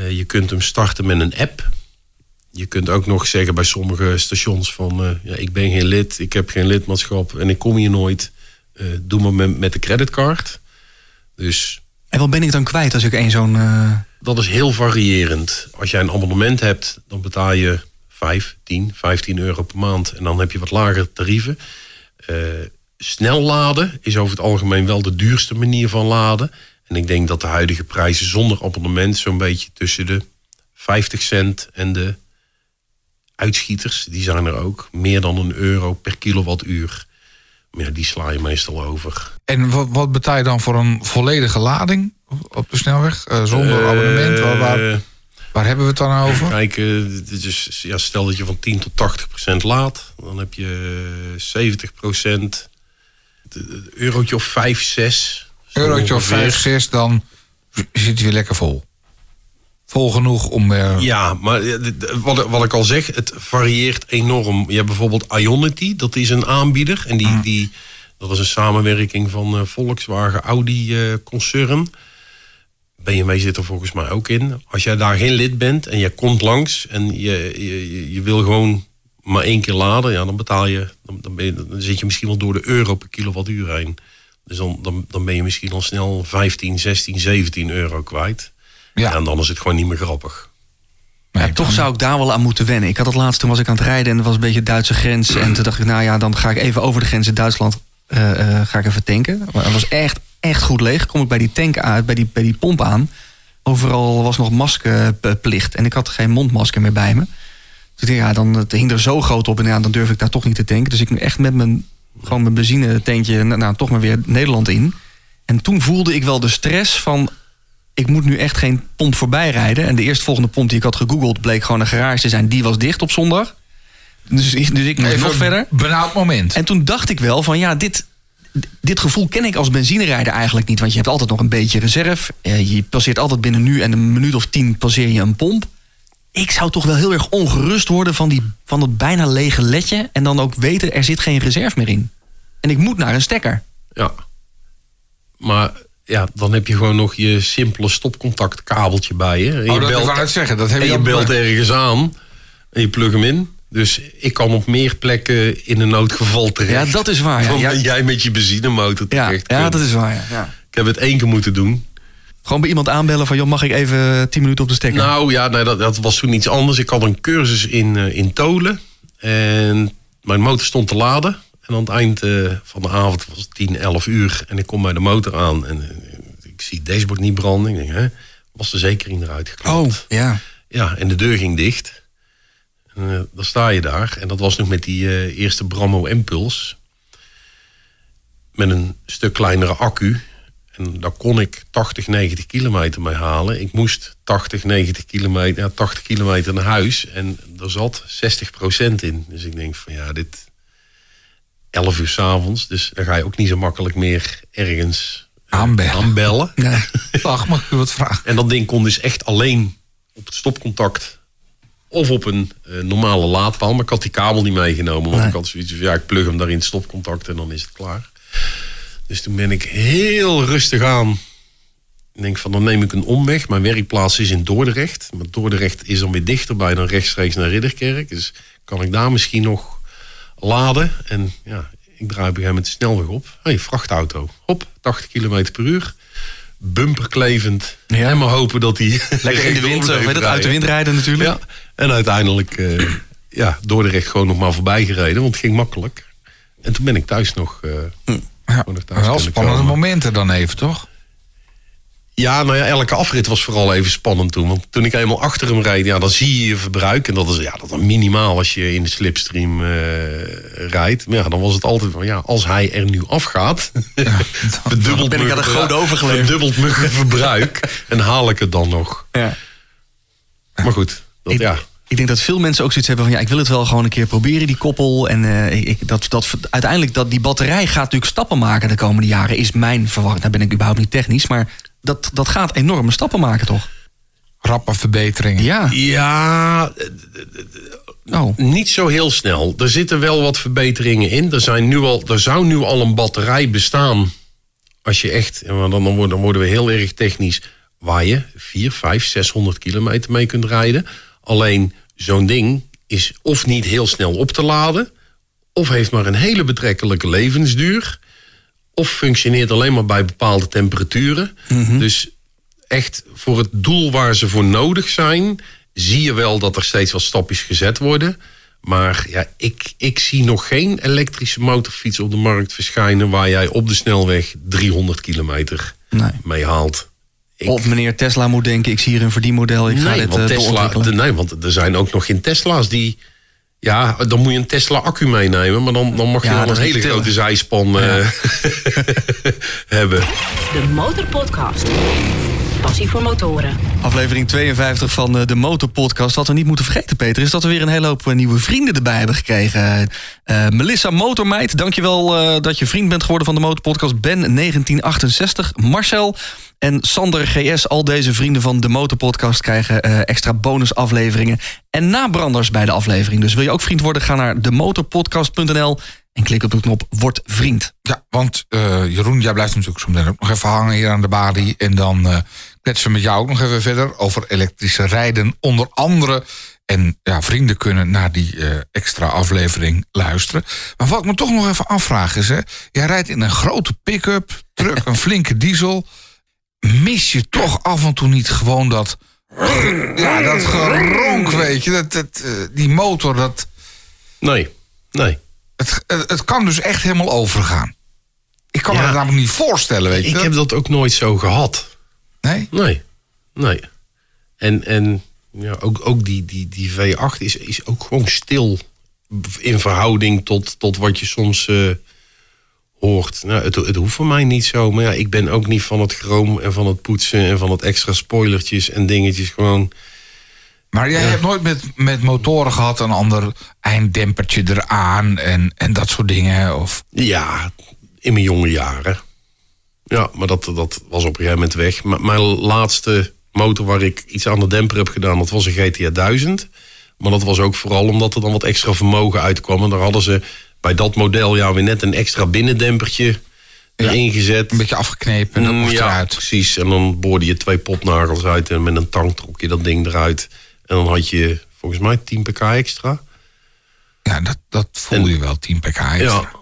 Eh, je kunt hem starten met een app. Je kunt ook nog zeggen bij sommige stations van... eh, ja, ik ben geen lid, ik heb geen lidmaatschap en ik kom hier nooit. Eh, doe maar met, met de creditcard. Dus En wat ben ik dan kwijt als ik één zo'n... dat is heel variërend. Als jij een abonnement hebt, dan betaal je 5, 10, 15 euro per maand. En dan heb je wat lagere tarieven. Snel laden is over het algemeen wel de duurste manier van laden. En ik denk dat de huidige prijzen zonder abonnement zo'n beetje tussen de 50 cent en de uitschieters, die zijn er ook. Meer dan een euro per kilowattuur. Maar ja, die sla je meestal over. En wat, wat betaal je dan voor een volledige lading op- de snelweg? Eh, zonder abonnement? Waar, waar, Eh, waar hebben we het dan over? Kijk, eh, is, ja, stel dat je van 10 tot 80 procent laat. Dan heb je 70 procent. Een eurotje of 5, 6. Eurotje of ongeveer. 5, 6, dan zit hij weer lekker vol. Vol genoeg om... eh, Ja, maar eh, wat, wat ik al zeg, het varieert enorm. Je hebt bijvoorbeeld Ionity, dat is een aanbieder. En die, die, dat is een samenwerking van eh, Volkswagen Audi eh, concern. BMW zit er volgens mij ook in. Als jij daar geen lid bent en je komt langs en je, je, je- je wil gewoon maar één keer laden, ja, dan betaal je, dan, dan, je, dan zit je misschien wel door de euro per kilowattuur heen. Dus dan, dan, dan ben je misschien al snel 15, 16, 17 euro kwijt. Ja. En dan is het gewoon niet meer grappig. Ja, toch zou ik daar wel aan moeten wennen. Ik had het laatst, toen was ik aan het rijden en er was een beetje de Duitse grens. En toen dacht ik, nou ja, dan ga ik even over de grens in Duitsland eh, eh, ga ik even tanken. Maar het was echt, echt goed leeg. Kom ik bij die tank uit, bij die, bij die pomp aan. Overal was nog maskerplicht en ik had geen mondmasker meer bij me. Dus ik dacht, ja, dan het hing er zo groot op en ja, dan durf ik daar toch niet te tanken. Dus ik echt met mijn, gewoon mijn benzine tankje, nou, nou, toch maar weer Nederland in. En toen voelde ik wel de stress van ik moet nu echt geen pomp voorbij rijden. En de eerstvolgende pomp die ik had gegoogeld bleek gewoon een garage te zijn. Die was dicht op zondag. Dus, ik- dus ik moest nog verder. benauwd moment. En toen dacht ik wel van ja, dit, dit gevoel ken ik als benzinerijder eigenlijk niet. Want je hebt altijd nog een beetje reserve. Eh, Je passeert altijd binnen nu en een minuut of tien passeer je een pomp. Ik zou toch wel heel erg ongerust worden van, die, van dat bijna lege ledje. En dan ook weten, er zit geen reserve meer in. En ik moet naar een stekker. Ja. Maar ja, dan heb je gewoon nog je simpele stopcontactkabeltje bij je. En je Oh, dat belt, ik zeggen, dat heb en je je belt ergens aan en je plug hem in. Dus ik kan op meer plekken in een noodgeval terecht. Ja, dat is waar, ja. Dan Ja. ben jij met je benzinemotor Ja, terecht. ja kunt. dat is waar. Ja. Ja. Ik heb het één keer moeten doen. Gewoon bij iemand aanbellen van... joh, mag ik even tien minuten op de stekker? Nou ja, nee, dat, dat was toen iets anders. Ik had een cursus in, eh, in Tolen. En mijn motor stond te laden. En aan het eind eh, van de avond was het 10, 11 uur. En ik kom bij de motor aan. En eh, ik zie het dashboard niet branden. Ik denk, hè, was de zekering eruit geklapt. oh, ja. Ja, en de deur ging dicht. En dan sta je daar. En dat was nog met die eerste Brammo Impuls. Met een stuk kleinere accu. En daar kon ik 80, 90 kilometer mee halen. Ik moest 80, 90 kilometer, ja, 80 kilometer naar huis. En er zat 60% in. Dus ik denk van ja, dit 11 uur s'avonds. Dus dan ga je ook niet zo makkelijk meer ergens eh, Aanbellen. aanbellen. Nee. Dag, mag ik u wat vragen? En dat ding kon dus echt alleen op het stopcontact of op een eh, normale laadpaal. Maar ik had die kabel niet meegenomen. Want Nee. ik had zoiets van, ja, ik plug hem daar in het stopcontact en dan is het klaar. Dus toen ben ik heel rustig aan. Ik denk van, dan neem ik een omweg. Mijn werkplaats is in Dordrecht. Maar Dordrecht is dan weer dichterbij dan rechtstreeks naar Ridderkerk. Dus kan ik daar misschien nog laden. En ja, ik draai op een gegeven moment de snelweg op. Hé, hey, vrachtauto. Hop, 80 km per uur. Bumperklevend. Ja. En maar hopen dat hij... Lekker in de wind, of weet uit de wind rijden natuurlijk. Ja, en uiteindelijk eh ja, Dordrecht gewoon nog maar voorbij gereden. Want het ging makkelijk. En toen ben ik thuis nog... eh, Ja, wel spannende komen. momenten dan even, toch? Ja, nou ja, elke afrit was vooral even spannend toen. Want toen ik eenmaal achter hem reed, ja, dan zie je je verbruik. En dat is, ja, dat is minimaal als je in de slipstream eh, rijdt. Maar ja, dan was het altijd van, ja, als hij er nu afgaat... verdubbelt ben ik mijn aan de goden overgeleverd. Verdubbelt mijn verbruik en haal ik het dan nog. Ja. Maar goed, dat, Ik, ja. Ik denk dat veel mensen ook zoiets hebben van ja, ik wil het wel gewoon een keer proberen, die koppel. En eh, ik, dat, dat, uiteindelijk dat die batterij gaat natuurlijk stappen maken de komende jaren, is mijn verwachting. Nou ben ik überhaupt niet technisch, maar dat, dat gaat enorme stappen maken, toch? Rappe verbeteringen. Ja. Ja, Oh. Niet zo heel snel. Er zitten wel wat verbeteringen in. Er, zijn nu al, er zou nu al een batterij bestaan. Als je echt, en dan, dan, worden, dan worden we heel erg technisch. Waar je 4, 5, 600 kilometer mee kunt rijden. Alleen zo'n ding is of niet heel snel op te laden. Of heeft maar een hele betrekkelijke levensduur. Of functioneert alleen maar bij bepaalde temperaturen. Dus echt voor het doel waar ze voor nodig zijn, zie je wel dat er steeds wat stapjes gezet worden. Maar ja, ik, ik zie nog geen elektrische motorfiets op de markt verschijnen waar jij op de snelweg 300 kilometer Nee. mee haalt. Ik- Of meneer Tesla moet denken, ik zie hier een verdienmodel, ik ga nee, dit want eh, Tesla, de- nee, want er zijn ook nog geen Tesla's die. Ja, dan moet je een Tesla accu meenemen, maar dan, dan mag je Ja, wel een hele grote zijspan eh, hebben. De Motorpodcast. Passie voor motoren. Aflevering 52 van eh, de Motorpodcast. Wat we niet moeten vergeten, Peter, is dat we weer een hele hoop eh, nieuwe vrienden erbij hebben gekregen. Uh, Melissa Motormeid, dankjewel uh, dat je vriend bent geworden van de Motorpodcast. Ben 1968, Marcel en Sander GS. Al deze vrienden van de Motorpodcast krijgen uh, extra bonusafleveringen en nabranders bij de aflevering. Dus wil je ook vriend worden, ga naar demotorpodcast.nl en klik op de knop Word Vriend. Ja, want uh, Jeroen, jij blijft natuurlijk zo meteen ook nog even hangen hier aan de balie. En dan uh, kletsen met jou ook nog even verder over elektrische rijden. Onder andere. En ja, vrienden kunnen naar die uh, extra aflevering luisteren. Maar wat ik me toch nog even afvraag is: hè, jij rijdt in een grote pick-up, truck, een flinke diesel. Mis je toch af en toe niet gewoon dat. Ja, dat geronk, weet je. Dat, dat, die motor, dat. Nee, nee. Het, het kan dus echt helemaal overgaan. Ik kan ja, me dat namelijk niet voorstellen, weet je. Ik heb dat ook nooit zo gehad. Nee? Nee, nee. En, en ja, ook, ook die, die, die V8 is, is ook gewoon stil in verhouding tot, tot wat je soms uh, hoort. Nou, het, het hoeft voor mij niet zo, maar ja, ik ben ook niet van het chroom en van het poetsen en van het extra spoilertjes en dingetjes. Gewoon maar jij ja. hebt nooit met, met motoren gehad een ander einddempertje eraan en, en dat soort dingen? Of? Ja, in mijn jonge jaren. Ja, maar dat, dat was op een gegeven moment weg. M mijn laatste motor waar ik iets aan de demper heb gedaan, dat was een GTR 1000. Maar dat was ook vooral omdat er dan wat extra vermogen uitkwam. En daar hadden ze bij dat model ja weer net een extra binnendempertje erin ja, gezet. Een beetje afgeknepen en dat ja, eruit. precies. En dan boorde je twee popnagels uit en met een tang trok je dat ding eruit. En dan had je volgens mij 10 pk extra. Ja, dat, dat voel je wel, 10 pk extra. Ja.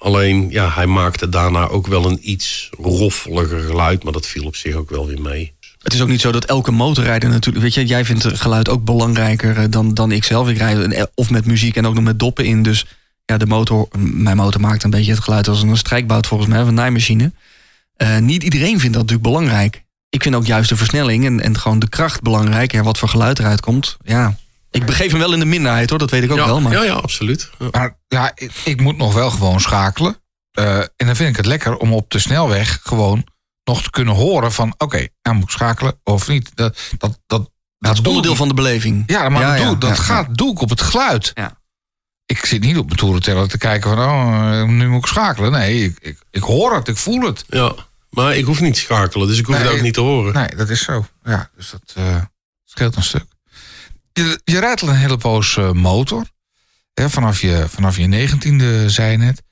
Alleen, ja, hij maakte daarna ook wel een iets roffeliger geluid. Maar dat viel op zich ook wel weer mee. Het is ook niet zo dat elke motorrijder natuurlijk... Weet je, jij vindt geluid ook belangrijker dan, dan ik zelf. Ik rijd of met muziek en ook nog met doppen in. Dus ja, de motor, mijn motor maakt een beetje het geluid als een strijkbout volgens mij. Een naaimachine. Uh, niet iedereen vindt dat natuurlijk belangrijk ik vind ook juist de versnelling en, en gewoon de kracht belangrijk. En wat voor geluid eruit komt. Ja, ik begeef me wel in de minderheid hoor, dat weet ik ook ja, wel. Maar... Ja, ja, absoluut. Ja. Maar ja, ik, ik, moet nog wel gewoon schakelen. Uh, en dan vind ik het lekker om op de snelweg gewoon nog te kunnen horen van... oké, okay, nou moet ik schakelen of niet. Dat, dat, dat, dat is onderdeel van de beleving. Ja, maar ja, doe, dat gaat, doe ik op het geluid. Ja. Ik zit niet op mijn toerenteller te kijken van... oh, nu moet ik schakelen. Nee, ik, ik, ik hoor het, ik voel het. Ja. Maar ik hoef niet te schakelen, dus ik hoef nee, het ook niet te horen. Nee, dat is zo. Ja, dus dat uh, scheelt een stuk. Je, je rijdt al een hele poos uh, motor. Hè, vanaf, je, vanaf je negentiende, zei je net.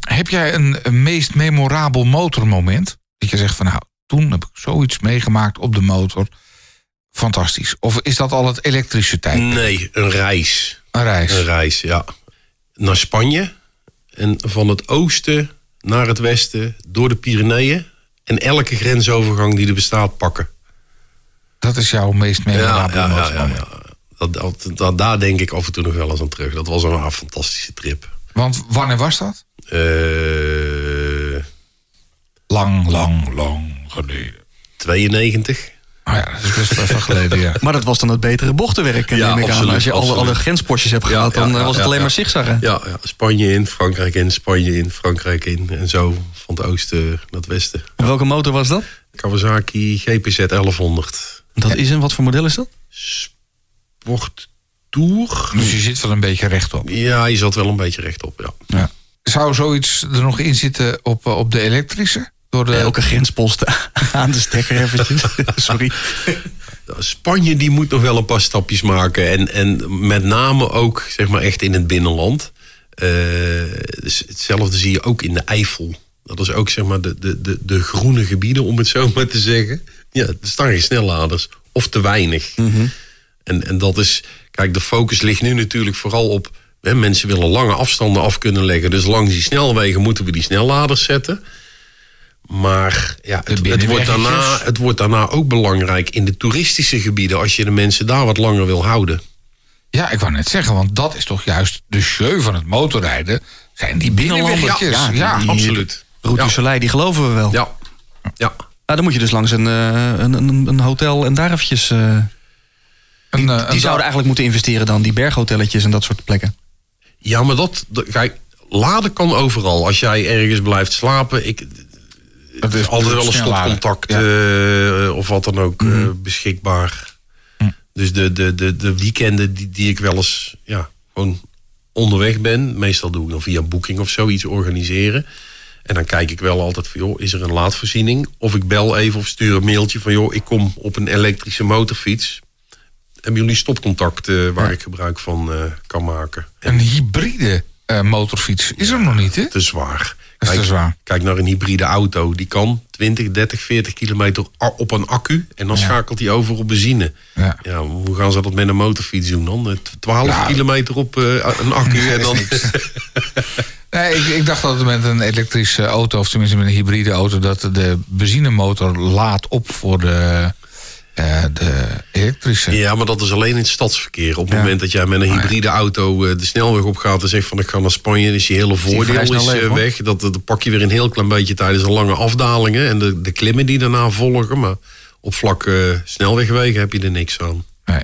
Heb jij een, een meest memorabel motormoment? Dat je zegt van nou, toen heb ik zoiets meegemaakt op de motor. Fantastisch. Of is dat al het elektrische tijd? Nee, een reis. Een reis. Een reis, ja. Naar Spanje. En van het oosten naar het westen, door de Pyreneeën. En elke grensovergang die er bestaat pakken. Dat is jouw meest memorabele ja, ja, ja, ja, dat, dat, dat, Daar denk ik af en toe nog wel eens aan terug. Dat was een fantastische trip. Want wanneer was dat? Uh, lang, lang, lang geleden. 92. Oh ja, dat is best wel even geleden, ja. Maar dat was dan het betere bochtenwerk, ja, neem ik absoluut, aan. Als je alle, alle grenspostjes hebt gehad, dan was het alleen maar zigzaggen. Ja, ja, Spanje in, Frankrijk in, Spanje in, Frankrijk in. En zo van het oosten naar het westen. En welke motor was dat? Kawasaki GPZ 1100. Dat is een, wat voor model is dat? Sport Tour. Dus je zit wel een beetje rechtop. Ja, je zat wel een beetje rechtop, ja. ja. Zou zoiets er nog in zitten op, op de elektrische? Door de... Elke grenspost aan de stekker eventjes. Sorry. Spanje die moet nog wel een paar stapjes maken. En, en met name ook zeg maar echt in het binnenland. Uh, dus hetzelfde zie je ook in de Eifel. Dat is ook zeg maar de, de, de, de groene gebieden, om het zo maar te zeggen. Ja, er staan geen snelladers. Of te weinig. Mm -hmm. En, en dat is... Kijk, de focus ligt nu natuurlijk vooral op... Hè, mensen willen lange afstanden af kunnen leggen. Dus langs die snelwegen moeten we die snelladers zetten... Maar ja, het, het, wordt daarna, het wordt daarna ook belangrijk in de toeristische gebieden... als je de mensen daar wat langer wil houden. Ja, ik wou net zeggen, want dat is toch juist de show van het motorrijden... zijn die binnenweggetjes. Ja, ja, die, absoluut. Route ja. Soleil, die geloven we wel. Ja, ja. Nou, dan moet je dus langs een, een, een, een hotel en daar eventjes... Uh, die, een, die zouden eigenlijk moeten investeren dan, die berghotelletjes en dat soort plekken. Ja, maar dat... Kijk, laden kan overal. Als jij ergens blijft slapen... Ik, Het is altijd wel een stopcontact Ja. eh, of wat dan ook eh, beschikbaar. Dus de, de, de, de weekenden die, die ik wel eens ja, gewoon onderweg ben, meestal doe ik dan via Booking of zoiets organiseren. En dan kijk ik wel altijd van, joh, is er een laadvoorziening? Of ik bel even of stuur een mailtje van, joh, ik kom op een elektrische motorfiets. Hebben jullie stopcontact eh, waar ik gebruik van eh, kan maken? Een hybride eh, motorfiets is er nog niet, hè? Te zwaar. Zwaar. Kijk naar een hybride auto. Die kan 20, 30, 40 kilometer op een accu. En dan Ja. schakelt hij over op benzine. Ja. Ja, hoe gaan ze dat met een motorfiets doen dan? Eh, 12 Ja. kilometer op een accu. en dan, Nee, ik, ik dacht dat het met een elektrische auto, of tenminste met een hybride auto, dat de benzinemotor laat op voor de, eh, de elektrische. ja, maar dat is alleen in het stadsverkeer. Op het Ja. moment dat jij met een hybride auto eh, de snelweg op gaat en zegt van ik ga naar Spanje, is je hele voordeel is, eh, weg. Dat, dat pak je weer een heel klein beetje tijdens de lange afdalingen en de, de klimmen die daarna volgen. Maar op vlak snelwegwegen heb je er niks aan. Nee.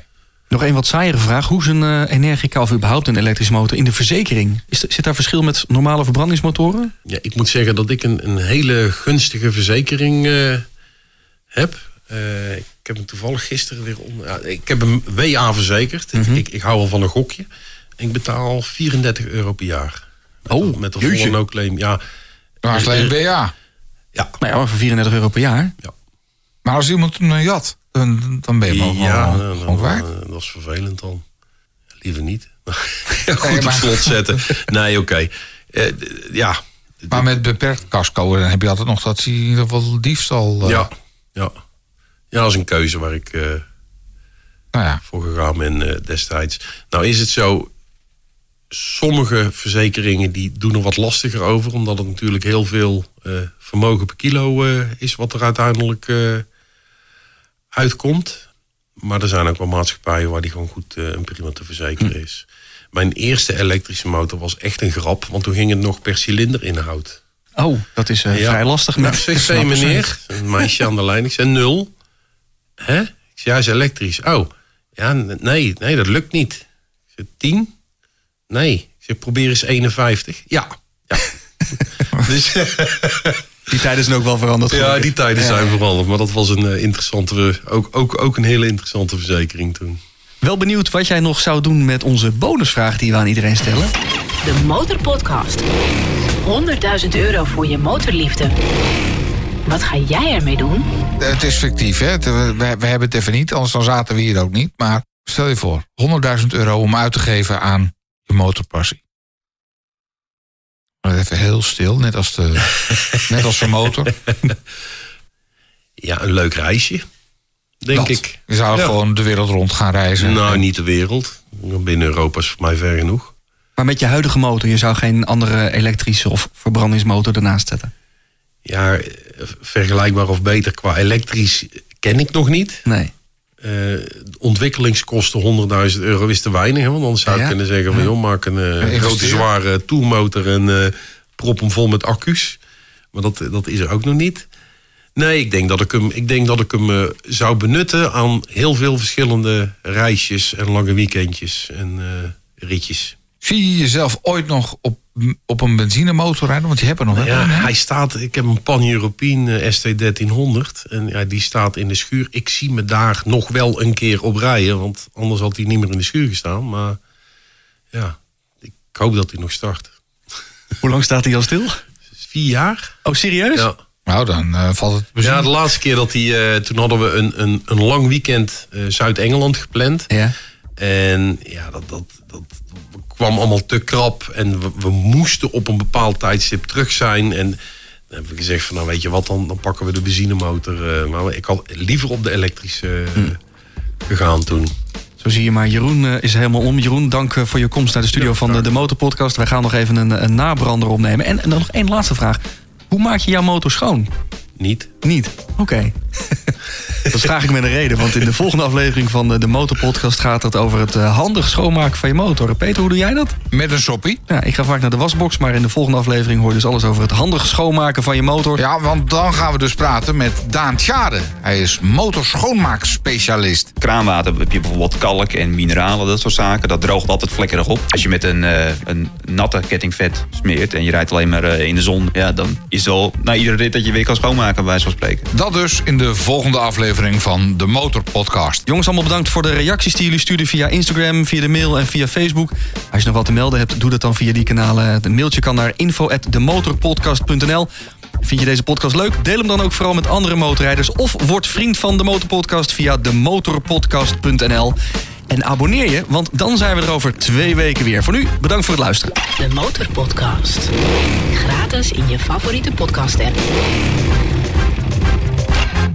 Nog een wat saaiere vraag. Hoe is een Energica of überhaupt een elektrische motor in de verzekering? Is zit daar verschil met normale verbrandingsmotoren? Ja, ik moet zeggen dat ik een, een hele gunstige verzekering heb. Eh, ik heb hem toevallig gisteren weer onder. ja, ik heb hem WA verzekerd. Mhm. ik, ik hou al van een gokje. Ik betaal 34 euro per jaar. Met Oh, met jeetje. volle no-claim. Ja, Maar als alleen BA. ja, Nou ja, maar voor 34 euro per jaar. Maar als iemand een jat, dan, dan ben je ook ja gewoon, nou, nou, eh, dat is vervelend dan. Liever niet. Nee, Goed op maar- slot zetten. Nee, oké. Eh, ja, Maar met beperkt casco, dan heb je altijd nog dat hij in ieder geval diefstal. eh, ja, ja. Ja, dat is een keuze waar ik... eh, Nou ja, voor gegaan ben eh, destijds. Nou is het zo, sommige verzekeringen die doen er wat lastiger over, omdat het natuurlijk heel veel eh, vermogen per kilo is wat er uiteindelijk uitkomt. Maar er zijn ook wel maatschappijen waar die gewoon goed en prima te verzekeren is. Mijn eerste elektrische motor was echt een grap, want toen ging het nog per cilinder-inhoud. Oh, dat is Ja. vrij lastig. Nou, met CC meneer, een meisje aan de lijn. Ik zei nul. Hè? Ik zei, ja, is elektrisch. Oh, ja, nee, nee, dat lukt niet. Ik zei, tien? Nee. Ik probeer eens 51. Ja. ja. dus, Die tijden zijn ook wel veranderd. ja, gelukkig. die tijden Ja. zijn veranderd. Maar dat was een eh, interessante, ook, ook, ook een hele interessante verzekering toen. Wel benieuwd wat jij nog zou doen met onze bonusvraag die we aan iedereen stellen. De Motorpodcast. 100.000 euro voor je motorliefde. Wat ga jij ermee doen? het is fictief, hè? We, we hebben het even niet, anders dan zaten we hier ook niet. Maar stel je voor, 100.000 euro om uit te geven aan je motorpassie. Maar Even heel stil, net als de, net als de motor. Ja, een leuk reisje. Denk Dat. ik. Je zou Ja. gewoon de wereld rond gaan reizen. Nou, niet de wereld. Binnen Europa is voor mij ver genoeg. Maar met je huidige motor, je zou geen andere elektrische of verbrandingsmotor ernaast zetten. Ja, eh, vergelijkbaar of beter qua elektrisch ken ik nog niet. Nee. Eh, ontwikkelingskosten 100.000 euro is te weinig. Hè? Want anders zou ik Ja? kunnen zeggen van joh, maak een eh, grote zware toermotor en prop hem vol met accu's. Maar dat, dat is er ook nog niet. Nee, ik denk dat ik hem, ik denk dat ik hem zou benutten aan heel veel verschillende reisjes en lange weekendjes en ritjes. Zie je jezelf ooit nog op, op een benzinemotor rijden? Want die hebben nog wel Ja, een, hè? hij staat, ik heb een Pan-European eh, ST1300 en ja, die staat in de schuur. Ik zie me daar nog wel een keer op rijden, want anders had hij niet meer in de schuur gestaan. Maar ja, ik hoop dat hij nog start. Hoe lang staat hij al stil? Vier jaar? Oh, serieus? Ja. Nou, dan eh, valt het benzine. Ja, de laatste keer dat hij, eh, toen hadden we een, een, een lang weekend eh, Zuid-Engeland gepland. Ja. En ja, dat, dat, dat kwam allemaal te krap. En we, we moesten op een bepaald tijdstip terug zijn. En dan hebben we gezegd van, nou weet je wat, dan, dan pakken we de benzinemotor. eh, maar ik had liever op de elektrische eh, gegaan toen. Zo zie je maar. Jeroen eh, is helemaal om. Jeroen, dank voor je komst naar de studio van de, de Motorpodcast. Wij gaan nog even een, een nabrander opnemen. En, en dan nog één laatste vraag. Hoe maak je jouw motor schoon? Niet. Niet. Oké. Dat vraag ik met een reden, want in de volgende aflevering van de, de Motorpodcast gaat het over het eh, handig schoonmaken van je motor. Peter, hoe doe jij dat? Met een soppie. Ja, ik ga vaak naar de wasbox, maar in de volgende aflevering hoor je dus alles over het handig schoonmaken van je motor. Ja, want dan gaan we dus praten met Daan Tjade. Hij is motorschoonmaakspecialist. kraanwater heb je bijvoorbeeld kalk en mineralen, dat soort zaken. Dat droogt altijd vlekkerig op. Als je met een, eh, een natte kettingvet smeert en je rijdt alleen maar eh, in de zon, ja, dan is het al na iedere rit dat je weer kan schoonmaken, bij wijze van spreken. Dat dus in de volgende aflevering van de Motorpodcast. Jongens, allemaal bedankt voor de reacties die jullie stuurden via Instagram, via de mail en via Facebook. Als je nog wat te melden hebt, doe dat dan via die kanalen. Het mailtje kan naar info@demotorpodcast.nl. Vind je deze podcast leuk? Deel hem dan ook vooral met andere motorrijders of word vriend van de Motorpodcast via demotorpodcast.nl. En abonneer je, want dan zijn we er over twee weken weer. Voor nu, bedankt voor het luisteren. De Motorpodcast. Gratis in je favoriete podcast-app.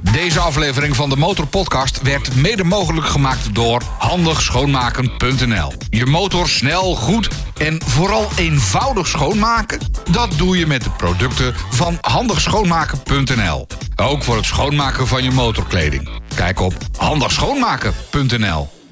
Deze aflevering van de Motorpodcast werd mede mogelijk gemaakt door handigschoonmaken.nl. Je motor snel, goed en vooral eenvoudig schoonmaken? Dat doe je met de producten van handigschoonmaken.nl. Ook voor het schoonmaken van je motorkleding. Kijk op handigschoonmaken.nl.